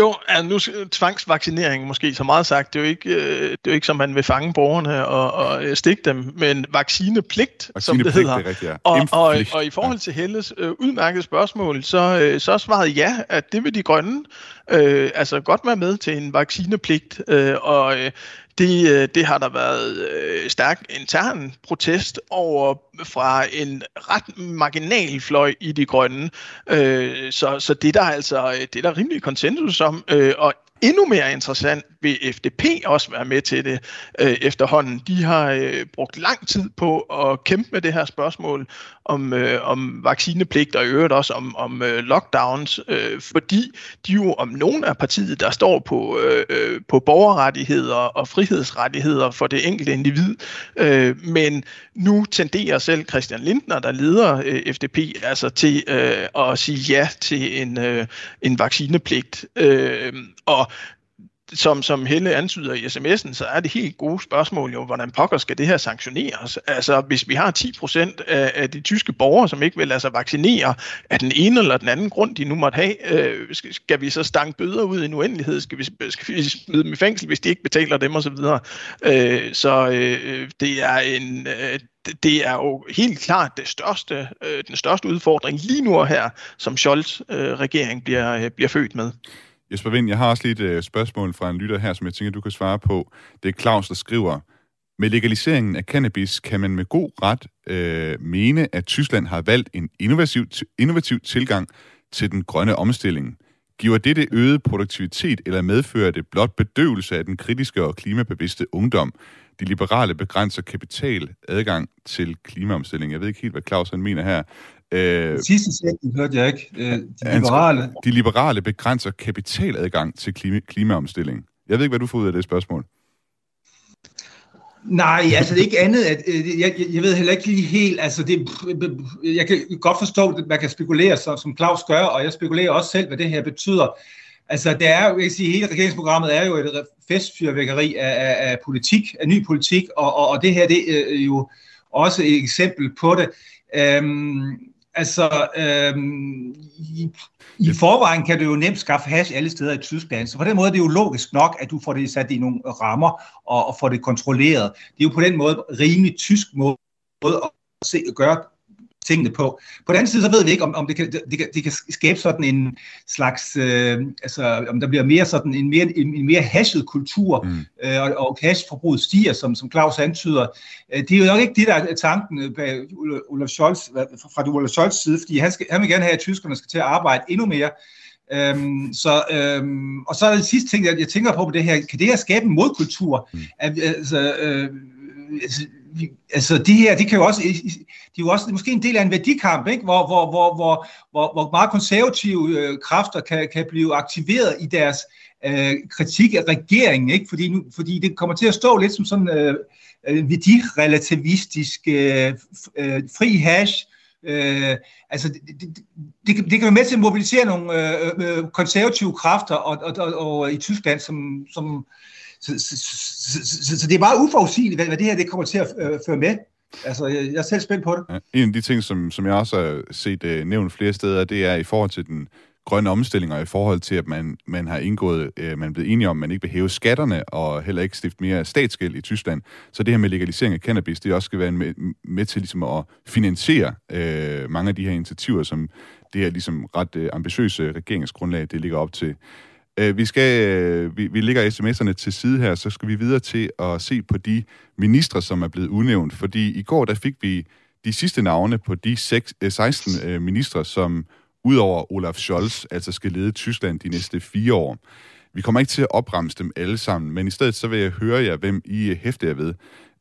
Jo, altså nu tvangsvaccinering måske så meget sagt, det er jo ikke, øh, det er jo ikke som man vil fange borgerne og, og øh, stikke dem, men vaccinepligt, vaccinepligt som det hedder. Det rigtigt, ja. og, og, og i forhold til Helles øh, udmærket spørgsmål, så, øh, så svaret ja, at det vil de grønne øh, altså godt være med til en vaccinepligt, øh, og øh, det, øh, det har der været øh, stærk intern protest over fra en ret marginal fløj i de grønne. Øh, så, så det der altså øh, det er der rimelig konsensus om, øh, og endnu mere interessant vil FDP også være med til det øh, efterhånden. De har øh, brugt lang tid på at kæmpe med det her spørgsmål om, øh, om vaccinepligt og i øvrigt også om, om øh, lockdowns, øh, fordi de jo om nogen af partiet, der står på, øh, øh på borgerrettigheder og frihedsrettigheder for det enkelte individ. Øh, men nu tenderer selv Christian Lindner, der leder øh, FDP, altså til øh, at sige ja til en, øh, en vaccinepligt. Øh, og som, som Helle antyder i sms'en, så er det helt gode spørgsmål jo, hvordan pokker skal det her sanktioneres? Altså, hvis vi har 10% af, af de tyske borgere, som ikke vil lade sig vaccinere af den ene eller den anden grund, de nu måtte have, øh, skal vi så stanke bøder ud i en uendelighed? Skal vi, skal vi smide dem i fængsel, hvis de ikke betaler dem osv.? Øh, så øh, det er en... Øh, det er jo helt klart det største, øh, den største udfordring lige nu her, som Scholz øh, regering bliver, øh, bliver født med. Jesper Vind, jeg har også lige et uh, spørgsmål fra en lytter her, som jeg tænker, du kan svare på. Det er Claus, der skriver, med legaliseringen af cannabis kan man med god ret øh, mene, at Tyskland har valgt en innovativ, innovativ tilgang til den grønne omstilling. Giver det øget produktivitet, eller medfører det blot bedøvelse af den kritiske og klimabevidste ungdom? De liberale begrænser kapital adgang til klimaomstilling. Jeg ved ikke helt, hvad Claus han mener her. Øh, Sidste sætning hørte jeg ikke. Øh, de liberale... De liberale begrænser kapitaladgang til klima, klimaomstilling. Jeg ved ikke, hvad du får ud af det spørgsmål. Nej, altså det er ikke andet, at øh, jeg, jeg ved heller ikke lige helt, altså det, jeg kan godt forstå, at man kan spekulere, som, som Claus gør, og jeg spekulerer også selv, hvad det her betyder. Altså det er jo, jeg kan sige, hele regeringsprogrammet er jo et festfyrvækkeri af, af, af politik, af ny politik, og, og, og det her det er jo også et eksempel på det. Øhm, Altså, øhm, i, i forvejen kan du jo nemt skaffe hash alle steder i Tyskland, så på den måde er det jo logisk nok, at du får det sat i nogle rammer og, og får det kontrolleret. Det er jo på den måde rimelig tysk måde at se, at gøre tingene på. På den anden side, så ved vi ikke, om, om det, kan, det, kan, det kan skabe sådan en slags, øh, altså om der bliver mere sådan en mere, en, en mere hashet kultur, mm. øh, og, og hashforbruget stiger, som, som Claus antyder. Øh, det er jo nok ikke det, der er tanken bag Olaf Scholz, fra Olaf Scholz side, fordi han, skal, han vil gerne have, at tyskerne skal til at arbejde endnu mere. Øhm, så, øhm, og så er det sidste ting, jeg, jeg tænker på på det her, kan det her skabe en modkultur? Mm. Altså, øh, altså, de her, de kan jo også, de er jo også måske en del af en værdikamp, ikke? Hvor, hvor, hvor, hvor, hvor, hvor meget konservative øh, kræfter kan, kan blive aktiveret i deres øh, kritik af regeringen, ikke? Fordi, nu, fordi det kommer til at stå lidt som sådan øh, øh værdirelativistisk øh, øh, fri hash, Øh, altså, det, det, det, det kan være med til at mobilisere nogle øh, øh, øh, konservative kræfter og, og, og, og i Tyskland, som, som, så, så, så, så, så det er meget uforudsigeligt, hvad, hvad det her det kommer til at øh, føre med. Altså, jeg, jeg er selv spændt på det. Ja, en af de ting, som, som jeg også har set øh, nævnt flere steder, det er i forhold til den grønne omstilling, og i forhold til, at man, man har indgået, øh, man er blevet enige om, at man ikke vil hæve skatterne, og heller ikke stifte mere statsgæld i Tyskland. Så det her med legalisering af cannabis, det også skal være med, med til ligesom at finansiere øh, mange af de her initiativer, som det her ligesom ret øh, ambitiøse regeringsgrundlag, det ligger op til. Øh, vi, skal, øh, vi, vi lægger sms'erne til side her, så skal vi videre til at se på de ministre, som er blevet udnævnt. Fordi i går, der fik vi de sidste navne på de 6, 16 øh, øh, ministre, som udover Olaf Scholz altså skal lede Tyskland de næste fire år. Vi kommer ikke til at opremse dem alle sammen, men i stedet så vil jeg høre jer, hvem I øh, hæfter jer ved.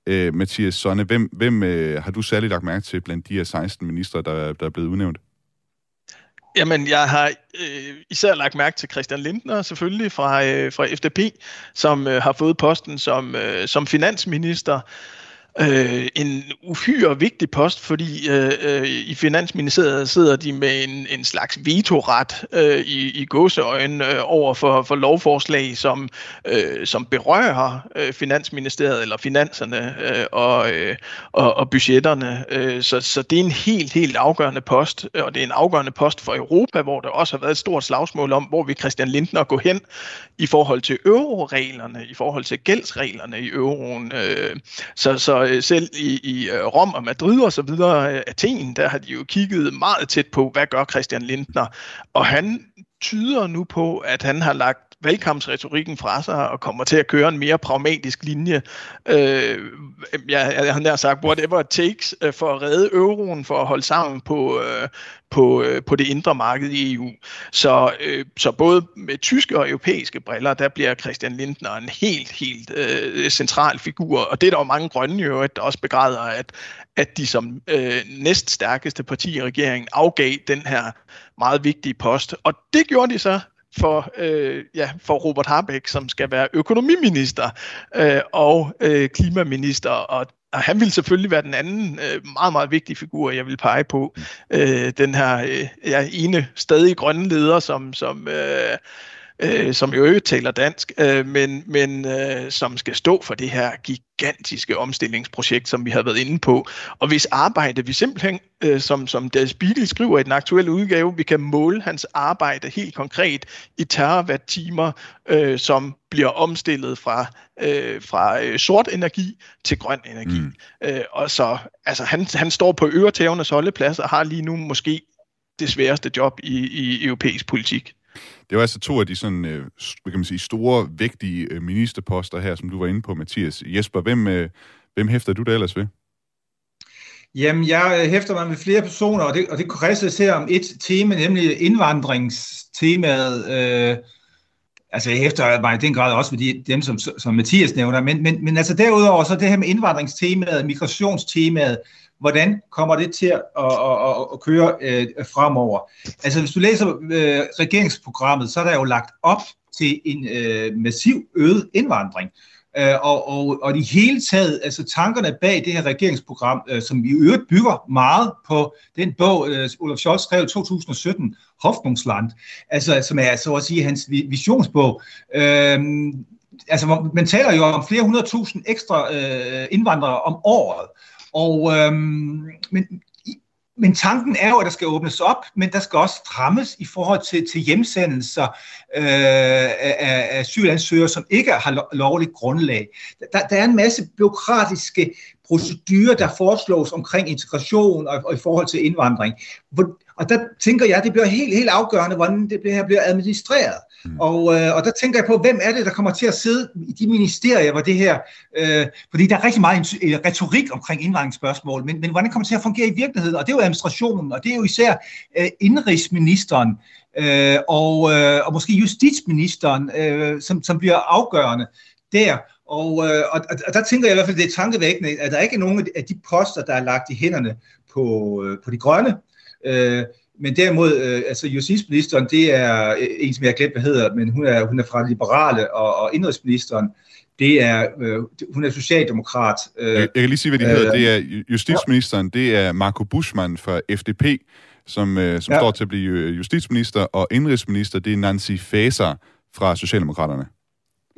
Øh, Mathias Sonne, hvem, hvem øh, har du særligt lagt mærke til blandt de her 16 ministre, der, der er blevet udnævnt? Jamen, jeg har øh, især lagt mærke til Christian Lindner, selvfølgelig fra, øh, fra FDP, som øh, har fået posten som, øh, som finansminister øh, en uhyre vigtig post, fordi øh, øh, i Finansministeriet sidder de med en, en slags vetoret øh, i, i gåseøjne øh, over for, for lovforslag, som, øh, som berører øh, Finansministeriet eller finanserne øh, og, øh, og, og budgetterne. Øh, så, så det er en helt, helt afgørende post, øh, og det er en afgørende post for Europa, hvor der også har været et stort slagsmål om, hvor vi Christian Lindner gå hen i forhold til euroreglerne, i forhold til gældsreglerne i euroen. Øh, så, så Øh, selv i, i øh, Rom og Madrid og så videre, øh, Athen, der har de jo kigget meget tæt på, hvad gør Christian Lindner? Og han tyder nu på, at han har lagt valgkampsretorikken fra sig og kommer til at køre en mere pragmatisk linje. Øh, jeg, jeg har nær sagt, whatever it takes øh, for at redde euroen, for at holde sammen på, øh, på, øh, på det indre marked i EU. Så, øh, så både med tyske og europæiske briller, der bliver Christian Lindner en helt, helt øh, central figur. Og det er der jo mange grønne jo, der også begræder, at, at de som øh, næststærkeste parti i regeringen afgav den her meget vigtige post. Og det gjorde de så for, øh, ja, for Robert Habeck, som skal være økonomiminister øh, og øh, klimaminister, og, og han vil selvfølgelig være den anden øh, meget, meget vigtige figur, jeg vil pege på. Øh, den her øh, ja, ene stadig grønne leder, som, som øh, øh, som jo ikke taler dansk, øh, men, men øh, som skal stå for det her gigantiske omstillingsprojekt, som vi har været inde på. Og hvis arbejde vi simpelthen, øh, som, som Der Spiegel skriver i den aktuelle udgave, vi kan måle hans arbejde helt konkret i terawatt-timer, øh, som bliver omstillet fra, øh, fra øh, sort energi til grøn energi. Mm. Øh, og så, altså han, han står på øretævernes holdeplads og har lige nu måske det sværeste job i, i europæisk politik. Det var altså to af de sådan, øh, hvad kan man sige, store, vigtige øh, ministerposter her, som du var inde på, Mathias. Jesper, hvem, øh, hvem hæfter du da ellers ved? Jamen, jeg øh, hæfter mig med flere personer, og det, og det kredses her om et tema, nemlig indvandringstemaet. Øh, altså, jeg hæfter mig i den grad også med de, dem, som, som Mathias nævner, men, men, men altså derudover, så det her med indvandringstemaet, migrationstemaet, hvordan kommer det til at, at, at, at køre øh, fremover? Altså hvis du læser øh, regeringsprogrammet, så er der jo lagt op til en øh, massiv øget indvandring. Øh, og, og, og de hele taget, altså tankerne bag det her regeringsprogram, øh, som i øvrigt bygger meget på den bog, øh, Olaf Scholz skrev i 2017, Hoffnungsland, altså, som er så at sige hans visionsbog. Øh, altså, man taler jo om flere hundrede tusind ekstra øh, indvandrere om året. Og, øhm, men men tanken er jo, at der skal åbnes op, men der skal også strammes i forhold til, til hjemsendelser øh, af, af asylansøgere, som ikke har lovligt grundlag. Der, der er en masse byråkratiske procedurer, der foreslås omkring integration og, og i forhold til indvandring. Og der tænker jeg, at det bliver helt, helt afgørende, hvordan det her bliver administreret. Mm. Og, øh, og der tænker jeg på, hvem er det, der kommer til at sidde i de ministerier, hvor det her... Øh, fordi der er rigtig meget øh, retorik omkring indvandringsspørgsmål, men, men hvordan kommer det til at fungere i virkeligheden? Og det er jo administrationen, og det er jo især øh, indrigsministeren, øh, og, øh, og måske justitsministeren, øh, som, som bliver afgørende der. Og, øh, og, og der tænker jeg i hvert fald, det er tankevækkende, at der ikke er nogen af de poster, der er lagt i hænderne på, øh, på de grønne. Øh, men derimod, øh, altså justitsministeren, det er øh, en, som jeg har glemt, hvad hedder, men hun er, hun er fra Liberale, og, og indrigsministeren, det er, øh, hun er socialdemokrat. Øh, jeg, jeg kan lige sige, hvad de øh, hedder. Det er justitsministeren, det er Marco Buschmann fra FDP, som, øh, som ja. står til at blive øh, justitsminister, og indrigsminister, det er Nancy Faeser fra Socialdemokraterne.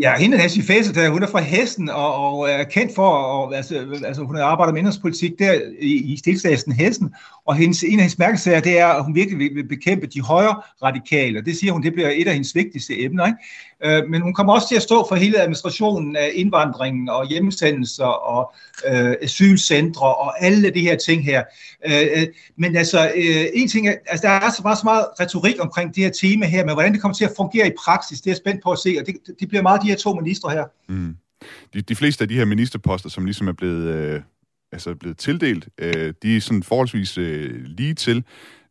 Ja, hende Nancy Faeser, hun er fra Hessen og, og er kendt for, og, altså, altså hun har arbejdet med indrigspolitik der i, i stilstaten Hessen, og hendes, en af hendes mærkesager, det er, at hun virkelig vil, vil bekæmpe de højre radikale. Det siger hun, det bliver et af hendes vigtigste emner. Ikke? Øh, men hun kommer også til at stå for hele administrationen af indvandringen og hjemmesendelser og øh, asylcentre og alle de her ting her. Øh, øh, men altså, øh, en ting er, altså, der er altså så meget, så meget retorik omkring det her tema her, men hvordan det kommer til at fungere i praksis, det er jeg spændt på at se, og det, det bliver meget de her to ministre her. Mm. De, de fleste af de her ministerposter, som ligesom er blevet... Øh altså blevet tildelt, øh, de er sådan forholdsvis øh, lige til.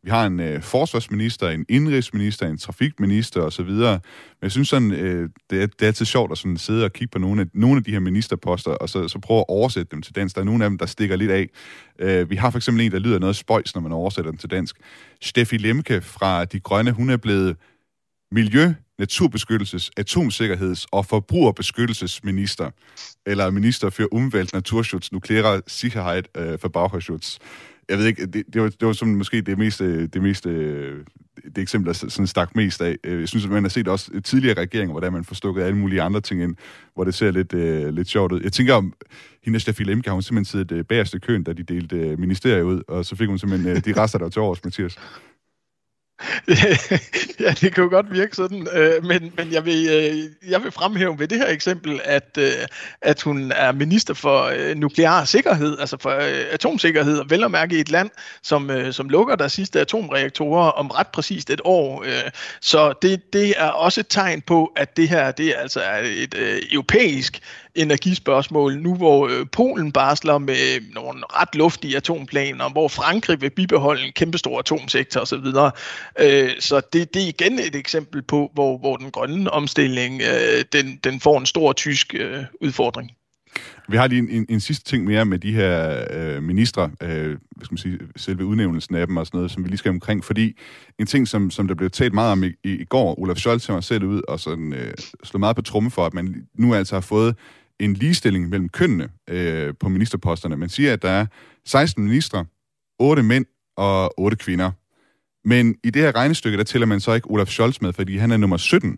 Vi har en øh, forsvarsminister, en indrigsminister, en trafikminister osv. Men jeg synes sådan, øh, det, er, det er altid sjovt at sådan sidde og kigge på nogle af, nogle af de her ministerposter, og så, så prøve at oversætte dem til dansk. Der er nogle af dem, der stikker lidt af. Øh, vi har for eksempel en, der lyder noget spøjs, når man oversætter dem til dansk. Steffi Lemke fra De Grønne, hun er blevet miljø, naturbeskyttelses, atomsikkerheds- og forbrugerbeskyttelsesminister, eller minister for Umwelt, Naturschutz, Nukleare Sicherheit øh, for Bauherschutz jeg ved ikke, det, det, var, det var som måske det mest, øh, det mest øh, det eksempel, der sådan stak mest af. Øh, jeg synes, at man har set også tidligere regeringer, hvordan man får stukket alle mulige andre ting ind, hvor det ser lidt, uh, lidt sjovt ud. Jeg tænker om, hende Steffi Lemke har hun simpelthen siddet uh, bagerst i køen, da de delte uh, ministeriet ud, og så fik hun simpelthen uh, de rester, der var til års, Mathias. (laughs) ja, det kan jo godt virke sådan, øh, men, men jeg, vil, øh, jeg vil fremhæve ved det her eksempel, at, øh, at hun er minister for øh, nuklear sikkerhed, altså for øh, atomsikkerhed, og vel at mærke i et land, som, øh, som lukker der sidste atomreaktorer om ret præcist et år. Øh, så det, det er også et tegn på, at det her det altså er altså et øh, europæisk energispørgsmål, nu hvor øh, Polen barsler med øh, nogle ret luftige atomplaner, hvor Frankrig vil bibeholde en kæmpestor atomsektor osv. Øh, så det, det er igen et eksempel på, hvor, hvor den grønne omstilling øh, den, den får en stor tysk øh, udfordring. Vi har lige en, en, en sidste ting mere med de her øh, ministre, øh, hvad skal man sige, selve udnævnelsen af dem og sådan noget, som vi lige skal omkring, fordi en ting, som, som der blev talt meget om i, i, i går, Olaf Scholz var selv ud og sådan, øh, slog meget på tromme for, at man nu altså har fået en ligestilling mellem kønnene øh, på ministerposterne. Man siger, at der er 16 ministre, 8 mænd og 8 kvinder. Men i det her regnestykke, der tæller man så ikke Olaf Scholz med, fordi han er nummer 17.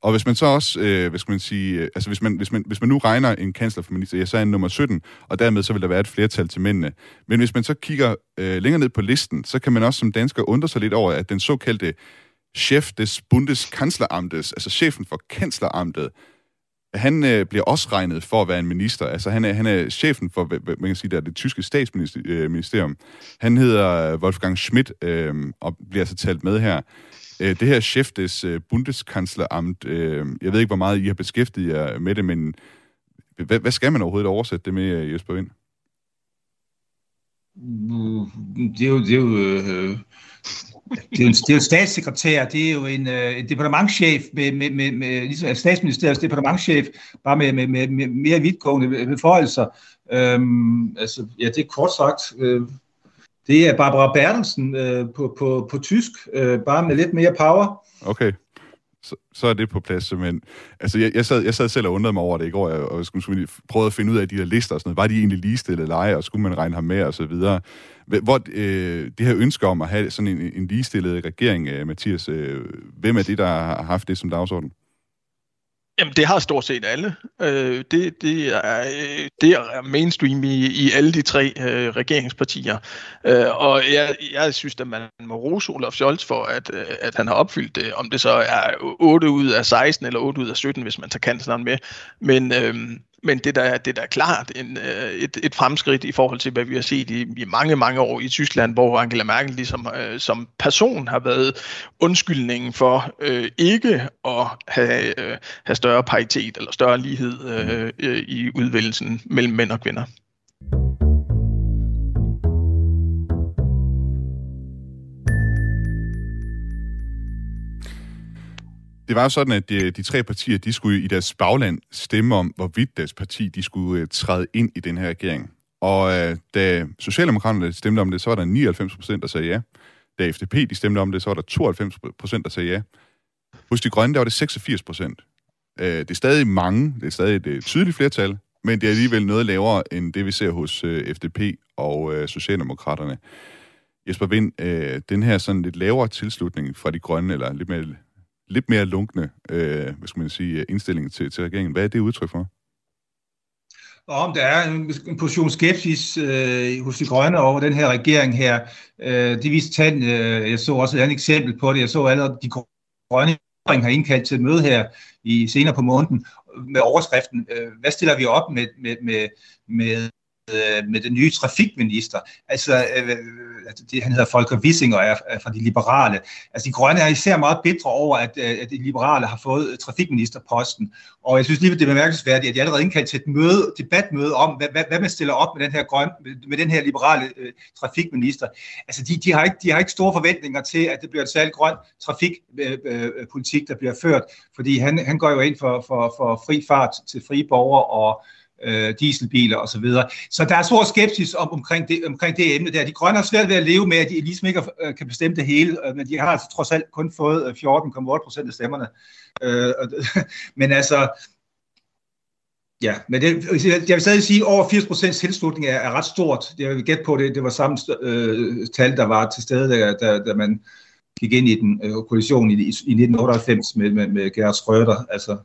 Og hvis man så også, øh, hvad skal man sige, øh, altså hvis man, hvis, man, hvis man nu regner en kansler for minister, ja, så er han nummer 17, og dermed så vil der være et flertal til mændene. Men hvis man så kigger øh, længere ned på listen, så kan man også som dansker undre sig lidt over, at den såkaldte chef des Bundeskanzleramtes, altså chefen for kansleramtet, han øh, bliver også regnet for at være en minister. Altså, han er, han er chefen for, hvad man kan sige, der det tyske statsministerium. Øh, han hedder øh, Wolfgang Schmidt, øh, og bliver altså talt med her. Øh, det her chef des øh, Bundeskanzleramt, øh, jeg ved ikke, hvor meget I har beskæftiget jer med det, men hvad, hvad skal man overhovedet oversætte det med, øh, Jesper Vind? Mm, det er jo, det er jo øh, det er, jo, det er jo statssekretær, det er jo en, øh, en departementchef, med, med, med, med, ligesom statsministeriets departementchef, bare med, med, med, med mere vidtgående beføjelser. Øhm, altså, ja, det er kort sagt, øh, det er Barbara Bertelsen øh, på, på, på tysk, øh, bare med lidt mere power. Okay så, så er det på plads simpelthen. Altså, jeg, jeg, sad, jeg sad selv og undrede mig over det i går, og, og skulle, skulle prøve at finde ud af de der lister og sådan noget. Var de egentlig ligestillet eller ej, og skulle man regne ham med, og så videre. Hvor øh, det her ønske om at have sådan en, en ligestillet regering, øh, Mathias, øh, hvem er det, der har haft det som dagsorden? Jamen, det har stort set alle. Øh, det, det, er, øh, det er mainstream i, i alle de tre øh, regeringspartier. Øh, og jeg, jeg synes, at man må rose Olaf Scholz for, at, øh, at han har opfyldt det. Om det så er 8 ud af 16 eller 8 ud af 17, hvis man tager kansleren med. Men, øh, men det der, det der er klart en, øh, et, et fremskridt i forhold til, hvad vi har set i, i mange, mange år i Tyskland, hvor Angela Merkel ligesom, øh, som person har været undskyldningen for øh, ikke at have, øh, have større paritet eller større lighed øh, øh, i udvælgelsen mellem mænd og kvinder. Det var sådan, at de, de tre partier, de skulle i deres bagland stemme om, hvorvidt deres parti, de skulle uh, træde ind i den her regering. Og uh, da Socialdemokraterne stemte om det, så var der 99 procent, der sagde ja. Da FDP de stemte om det, så var der 92 procent, der sagde ja. Hos de grønne, der var det 86 procent. Uh, det er stadig mange, det er stadig et uh, tydeligt flertal, men det er alligevel noget lavere end det, vi ser hos uh, FDP og uh, Socialdemokraterne. Jesper Vind, øh, den her sådan lidt lavere tilslutning fra de grønne, eller lidt mere lidt mere lunkne øh, hvad skal man sige, øh, indstilling til, til regeringen. Hvad er det udtryk for? om der er en portion skepsis øh, hos de grønne over den her regering her. Øh, det viste tal, øh, jeg så også et andet eksempel på det. Jeg så allerede, de grønne har indkaldt til et møde her i senere på måneden med overskriften, øh, hvad stiller vi op med, med, med, med øh, med den nye trafikminister. Altså, øh, altså, det, han hedder Volker Wissing og er, er fra de liberale. Altså, de grønne er især meget bedre over, at, øh, at de liberale har fået trafikministerposten. Og jeg synes lige, det er bemærkelsesværdigt, at de allerede indkaldt til et møde, debatmøde om, hvad, hvad, hvad man stiller op med den her, grøn, med den her liberale øh, trafikminister. Altså, de, de, har ikke, de har ikke store forventninger til, at det bliver et særligt grøn trafikpolitik, øh, øh, der bliver ført, fordi han, han går jo ind for, for, for fri fart til frie borgere og øh, dieselbiler osv. Så, videre. så der er stor skepsis om, omkring, det, omkring det emne der. De grønne har svært ved at leve med, at de ligesom ikke øh, kan bestemme det hele, øh, men de har altså trods alt kun fået øh, 14,8 procent af stemmerne. Øh, (laughs) men altså, Ja, men det, jeg vil stadig sige, at over 80 procents tilslutning er, er ret stort. Jeg vil gætte på det. Det var samme øh, tal, der var til stede, da, da, da man gik ind i den øh, koalition i, i 1998 med, med, med Gerhard Schröder. Altså,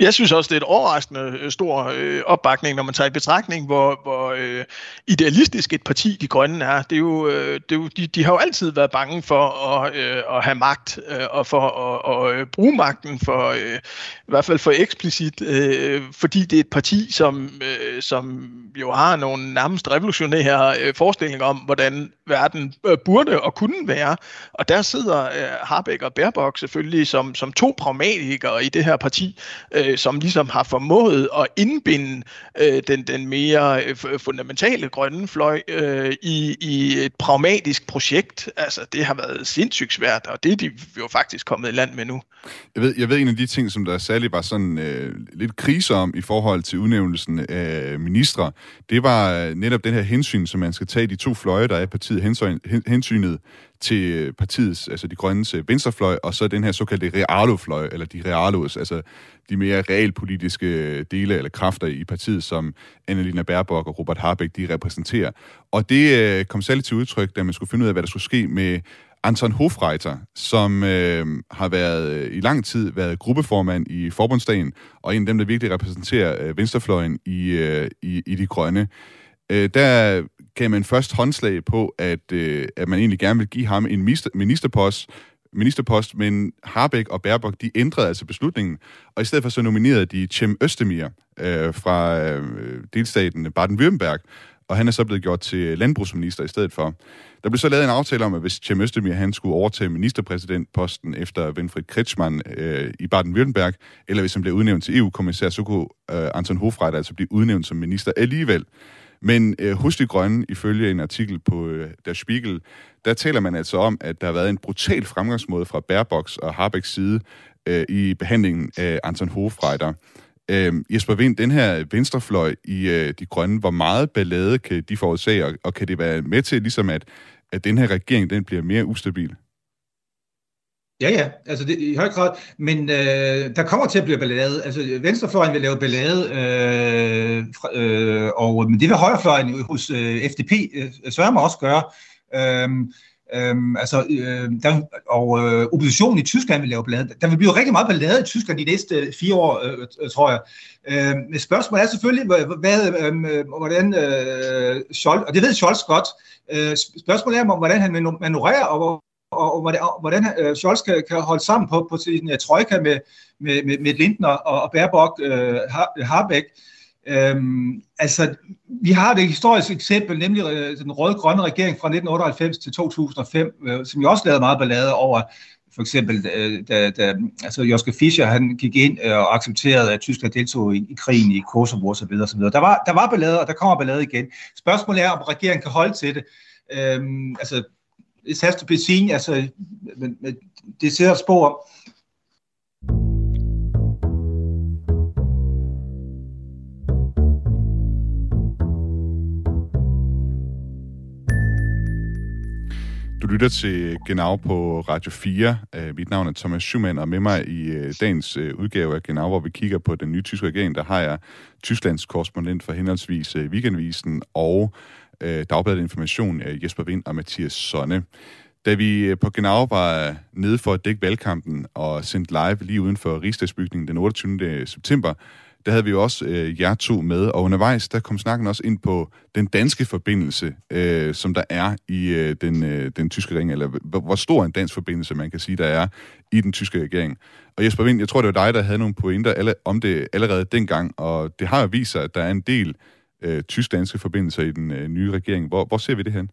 jeg synes også, det er et overraskende øh, stor øh, opbakning, når man tager i betragtning, hvor, hvor øh, idealistisk et parti de grønne er. Det er jo, øh, det er jo, de, de har jo altid været bange for at, øh, at have magt, øh, og for at, at, øh, bruge magten, for øh, i hvert fald for eksplicit, øh, fordi det er et parti, som, øh, som jo har nogle nærmest revolutionære øh, forestillinger om, hvordan verden øh, burde og kunne være. Og der sidder øh, Harbeck og Baerbock selvfølgelig som, som to pragmatikere i det her parti, øh, som ligesom har formået at indbinde øh, den, den mere øh, fundamentale grønne fløj øh, i, i et pragmatisk projekt. Altså, det har været sindssygt svært, og det er de jo faktisk kommet i land med nu. Jeg ved, jeg ved en af de ting, som der særligt var sådan øh, lidt krise om i forhold til udnævnelsen af ministre, det var øh, netop den her hensyn, som man skal tage de to fløje, der er partiet hensyn, hensynet til partiets, altså de grønnes øh, venstrefløj, og så den her såkaldte realofløj, eller de realos, altså de mere realpolitiske øh, dele eller kræfter i partiet, som Annalena Baerbock og Robert Harbeck, de repræsenterer. Og det øh, kom særligt til udtryk, da man skulle finde ud af, hvad der skulle ske med Anton Hofreiter, som øh, har været øh, i lang tid været gruppeformand i Forbundsdagen, og en af dem, der virkelig repræsenterer øh, venstrefløjen i, øh, i, i de grønne. Øh, der gav man først håndslag på, at, øh, at man egentlig gerne vil give ham en ministerpost, ministerpost, men Harbeck og Baerbock, de ændrede altså beslutningen, og i stedet for så nominerede de Cem Østemir øh, fra øh, delstaten Baden-Württemberg, og han er så blevet gjort til landbrugsminister i stedet for. Der blev så lavet en aftale om, at hvis Cem Østemir han skulle overtage ministerpræsidentposten efter Winfried Kretschmann øh, i Baden-Württemberg, eller hvis han blev udnævnt til EU-kommissær, så kunne øh, Anton Hofreiter altså blive udnævnt som minister alligevel. Men øh, hos de grønne, ifølge en artikel på øh, Der Spiegel, der taler man altså om, at der har været en brutal fremgangsmåde fra Baerbox og Harbecks side øh, i behandlingen af Anton Hofreiter. Øh, Jesper Vind, den her venstrefløj i øh, de grønne, hvor meget ballade kan de forårsage, og, og kan det være med til, ligesom at, at den her regering den bliver mere ustabil? Ja, ja, altså det, i høj grad, men øh, der kommer til at blive ballade. Altså venstrefløjen vil lave ballade, øh, fra, øh, og, men det vil højrefløjen hos øh, FDP øh, sørger mig også gøre. Øh, Øhm, altså, øh, der, og øh, oppositionen i Tyskland vil lave ballade. Der vil blive rigtig meget ballade i Tyskland de næste øh, fire år, øh, øh tror jeg. Øh, men spørgsmålet er selvfølgelig, hvad, øhm, øh, hvordan øh, Scholz, og det ved Scholz godt, øh, spørgsmålet er, hvordan han manøvrerer, og, og, og hvordan, øh, Scholz kan, kan holde sammen på, på sin øh, trojka med, med, med, med Lindner og, og Baerbock, øh, Harbeck. Øhm, altså, vi har det historiske eksempel, nemlig øh, den røde-grønne regering fra 1998 til 2005, øh, som jo også lavede meget ballade over, for eksempel, øh, da, da altså Joske Fischer han gik ind øh, og accepterede, at Tyskland deltog i, i krigen i Kosovo osv. osv. Der var, der var ballade, og der kommer ballade igen. Spørgsmålet er, om regeringen kan holde til det. Øhm, altså, it has to be seen, altså, men, men det ser spor. Du lytter til Genau på Radio 4. Øh, mit navn er Thomas Schumann, og med mig i øh, dagens øh, udgave af Genau, hvor vi kigger på den nye tyske regering, der har jeg Tysklands korrespondent for henholdsvis Weekendvisen og Øh, Dagbladet Information, uh, Jesper Vind og Mathias Sonne. Da vi øh, på Genau var øh, nede for at dække valgkampen og sendt live lige uden for Rigsdagsbygningen den 28. september, der havde vi jo også øh, jer to med, og undervejs, der kom snakken også ind på den danske forbindelse, øh, som der er i øh, den, øh, den tyske regering, eller hvor stor en dansk forbindelse, man kan sige, der er i den tyske regering. Og Jesper Vind, jeg tror, det var dig, der havde nogle pointer alle, om det allerede dengang, og det har jo vist sig, at der er en del øh, tysk-danske forbindelser i den øh, nye regering. Hvor, hvor ser vi det hen?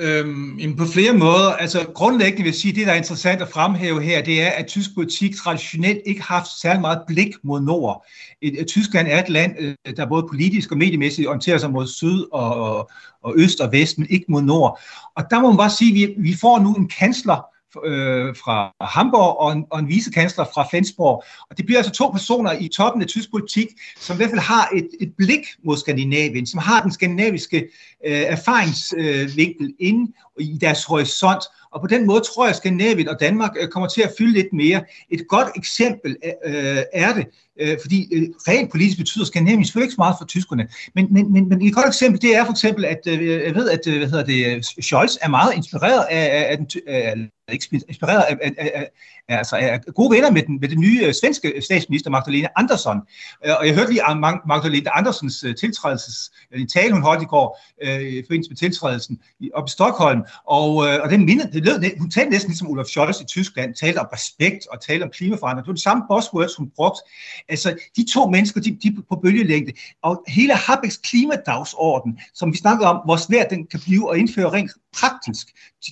Øhm, på flere måder. Altså grundlæggende vil jeg sige, at det, der er interessant at fremhæve her, det er, at tysk politik traditionelt ikke har haft særlig meget blik mod nord. Et, et, Tyskland er et land, øh, der både politisk og mediemæssigt orienterer sig mod syd og, og, og øst og vest, men ikke mod nord. Og der må man bare sige, at vi, vi får nu en kansler, øh, fra Hamburg og en, og en vicekansler fra Flensborg. Og det bliver altså to personer i toppen af tysk politik, som i hvert fald har et, et blik mod Skandinavien, som har den skandinaviske øh, erfaringsvinkel øh, inde i deres horisont. Og på den måde tror jeg, at Skandinavien og Danmark øh, kommer til at fylde lidt mere. Et godt eksempel øh, er det, øh, fordi øh, rent politisk betyder Skandinavien selvfølgelig ikke så meget for tyskerne. Men, men, men, men et godt eksempel, det er for eksempel, at øh, jeg ved, at øh, hvad hedder det, Scholz er meget inspireret af, af, af, den, af, af, af, altså er gode venner med den, med den nye øh, svenske øh, statsminister Magdalena Andersson. Øh, og jeg hørte lige Magdalena Andersens tiltrædelses, en tale, hun holdt i går i forbindelse med tiltrædelsen op i Stockholm, og, og den minde, det lød, hun talte næsten ligesom Olaf Scholz i Tyskland, talte om respekt og talte om klimaforandring. Det var det samme buzzwords, hun brugte. Altså, de to mennesker, de, de på bølgelængde, og hele Habecks klimadagsorden, som vi snakkede om, hvor svært den kan blive at indføre rent praktisk.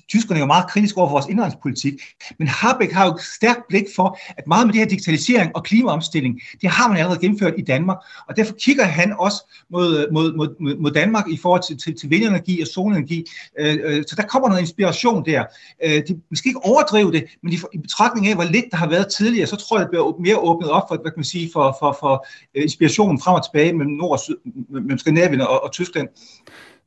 Tyskerne er jo meget kritiske over for vores indrigspolitik, men Habeck har jo stærkt blik for, at meget med det her digitalisering og klimaomstilling, det har man allerede gennemført i Danmark, og derfor kigger han også mod, mod, mod, mod Danmark i forhold til, til, til vindenergi og solenergi. Øh, øh, så der kommer noget inspiration der. Øh, de, man skal ikke overdrive det, men i, i betragtning af, hvor lidt der har været tidligere, så tror jeg, det bliver mere åbnet op for, hvad kan man sige, for, for, for øh, inspirationen frem og tilbage mellem Nord og Syd, mellem Skandinavien og, og Tyskland.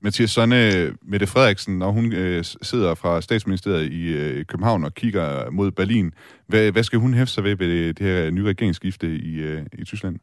Mathias Sonne, Mette Frederiksen, når hun øh, sidder fra statsministeriet i øh, København og kigger mod Berlin, hvad, hvad skal hun hæfte sig ved ved det her nye regeringsskifte i, øh, i Tyskland?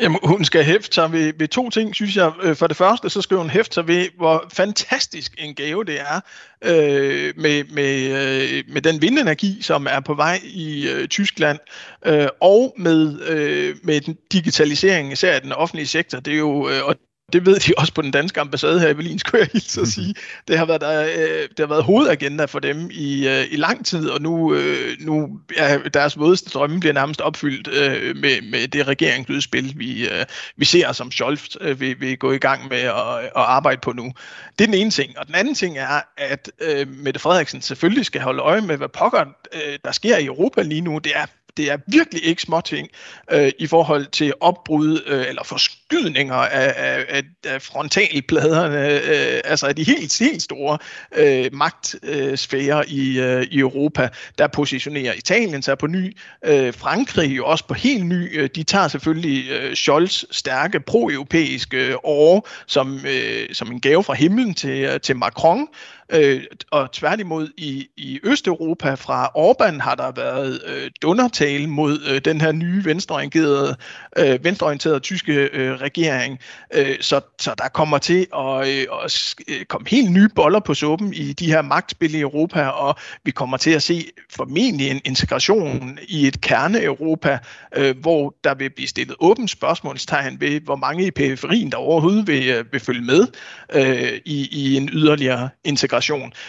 Jamen, hun skal hæfte sig ved, ved to ting, synes jeg. Øh, for det første, så skal hun hæfte sig ved, hvor fantastisk en gave det er øh, med, med, øh, med den vindenergi, som er på vej i øh, Tyskland, øh, og med, øh, med den digitalisering, især af den offentlige sektor. Det er jo, øh, og det ved de også på den danske ambassade her i Berlin, skulle jeg hilse at sige. Det har været, der, øh, det har været hovedagenda for dem i, øh, i lang tid, og nu, øh, nu ja, deres vådeste drømme bliver nærmest opfyldt øh, med, med det regeringsudspil, vi, øh, vi ser, som Scholz øh, vil, vil gå i gang med at, at arbejde på nu. Det er den ene ting. Og den anden ting er, at øh, Mette Frederiksen selvfølgelig skal holde øje med, hvad pokker øh, der sker i Europa lige nu. Det er det er virkelig ikke småting øh, i forhold til opbrud øh, eller forskydninger af, af, af frontalpladerne, øh, altså af de helt, helt store øh, magtsfærer i, øh, i Europa, der positionerer Italien sig på ny, øh, Frankrig jo også på helt ny. Øh, de tager selvfølgelig øh, Scholz stærke pro-europæiske år som, øh, som en gave fra himlen til, øh, til Macron, Øh, og tværtimod i, i Østeuropa fra Orbán har der været øh, dundertale mod øh, den her nye venstreorienterede, øh, venstreorienterede tyske øh, regering. Øh, så, så der kommer til at, øh, at øh, komme helt nye boller på suppen i de her magtspil i Europa, og vi kommer til at se formentlig en integration i et kerne-Europa, øh, hvor der vil blive stillet åbent spørgsmålstegn ved, hvor mange i periferien, der overhovedet vil, øh, vil følge med øh, i, i en yderligere integration.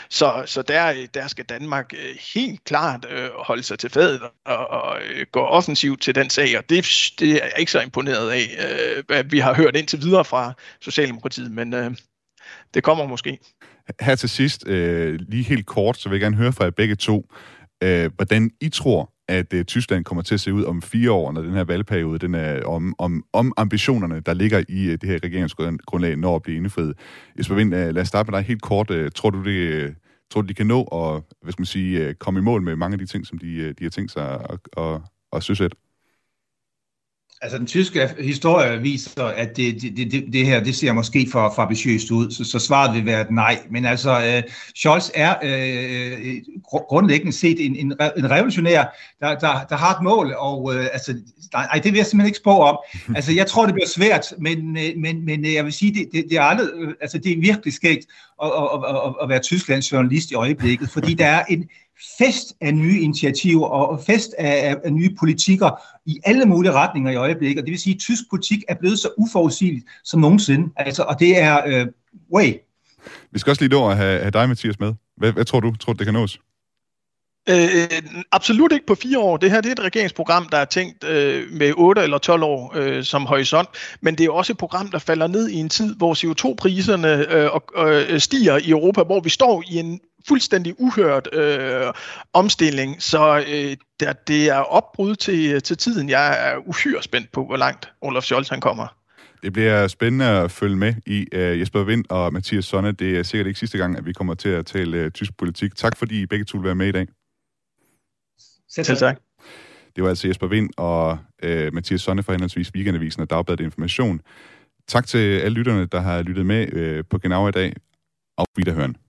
Så, så der, der skal Danmark øh, helt klart øh, holde sig til fadet og, og øh, gå offensivt til den sag, og det, det er jeg ikke så imponeret af, øh, hvad vi har hørt indtil videre fra Socialdemokratiet, men øh, det kommer måske. Her til sidst, øh, lige helt kort, så vil jeg gerne høre fra jer begge to, øh, hvordan I tror, at øh, Tyskland kommer til at se ud om fire år, når den her valgperiode, den er om, om, om ambitionerne, der ligger i øh, det her regeringsgrundlag, når at blive indfriet. Jesper Vind, øh, lad os starte med dig helt kort. Øh, tror du, det, øh, tror du, de kan nå at hvad skal man sige, øh, komme i mål med mange af de ting, som de, øh, de har tænkt sig at, at, at, at søsætte? Altså den tyske historie viser, at det, det, det, det her, det ser måske for, ambitiøst ud, så, så svaret vil være et nej. Men altså, øh, Scholz er øh, grundlæggende set en, en, en revolutionær, der, der, der har et mål, og øh, altså, nej, det vil jeg simpelthen ikke spå om. (laughs) Altså, jeg tror, det bliver svært, men, øh, men, men øh, jeg vil sige, det, det, det, er, aldrig, øh, altså, det er virkelig skægt at, at, at, at være Tysklands journalist i øjeblikket, fordi der er en fest af nye initiativer og fest af, af nye politikker i alle mulige retninger i øjeblikket. Og det vil sige, at tysk politik er blevet så uforudsigeligt som nogensinde. Altså, og det er øh, way. Vi skal også lige nå at have, have dig, Mathias, med. Hvad, hvad tror du? Tror du, det kan nås? Øh, absolut ikke på fire år. Det her det er et regeringsprogram, der er tænkt øh, med 8 eller 12 år øh, som horisont, men det er også et program, der falder ned i en tid, hvor CO2-priserne øh, øh, stiger i Europa, hvor vi står i en fuldstændig uhørt øh, omstilling, så øh, der, det er opbrud til, til tiden. Jeg er uhyre spændt på, hvor langt Olaf Scholz han kommer. Det bliver spændende at følge med i uh, Jesper Vind og Mathias Sonne. Det er sikkert ikke sidste gang, at vi kommer til at tale uh, tysk politik. Tak fordi I begge to vil være med i dag. Selv tak. Det var altså Jesper Vind og uh, Mathias Sonne fra henholdsvis Weekendavisen og Dagbladet Information. Tak til alle lytterne, der har lyttet med uh, på Genau i dag. Auf Wiederhören.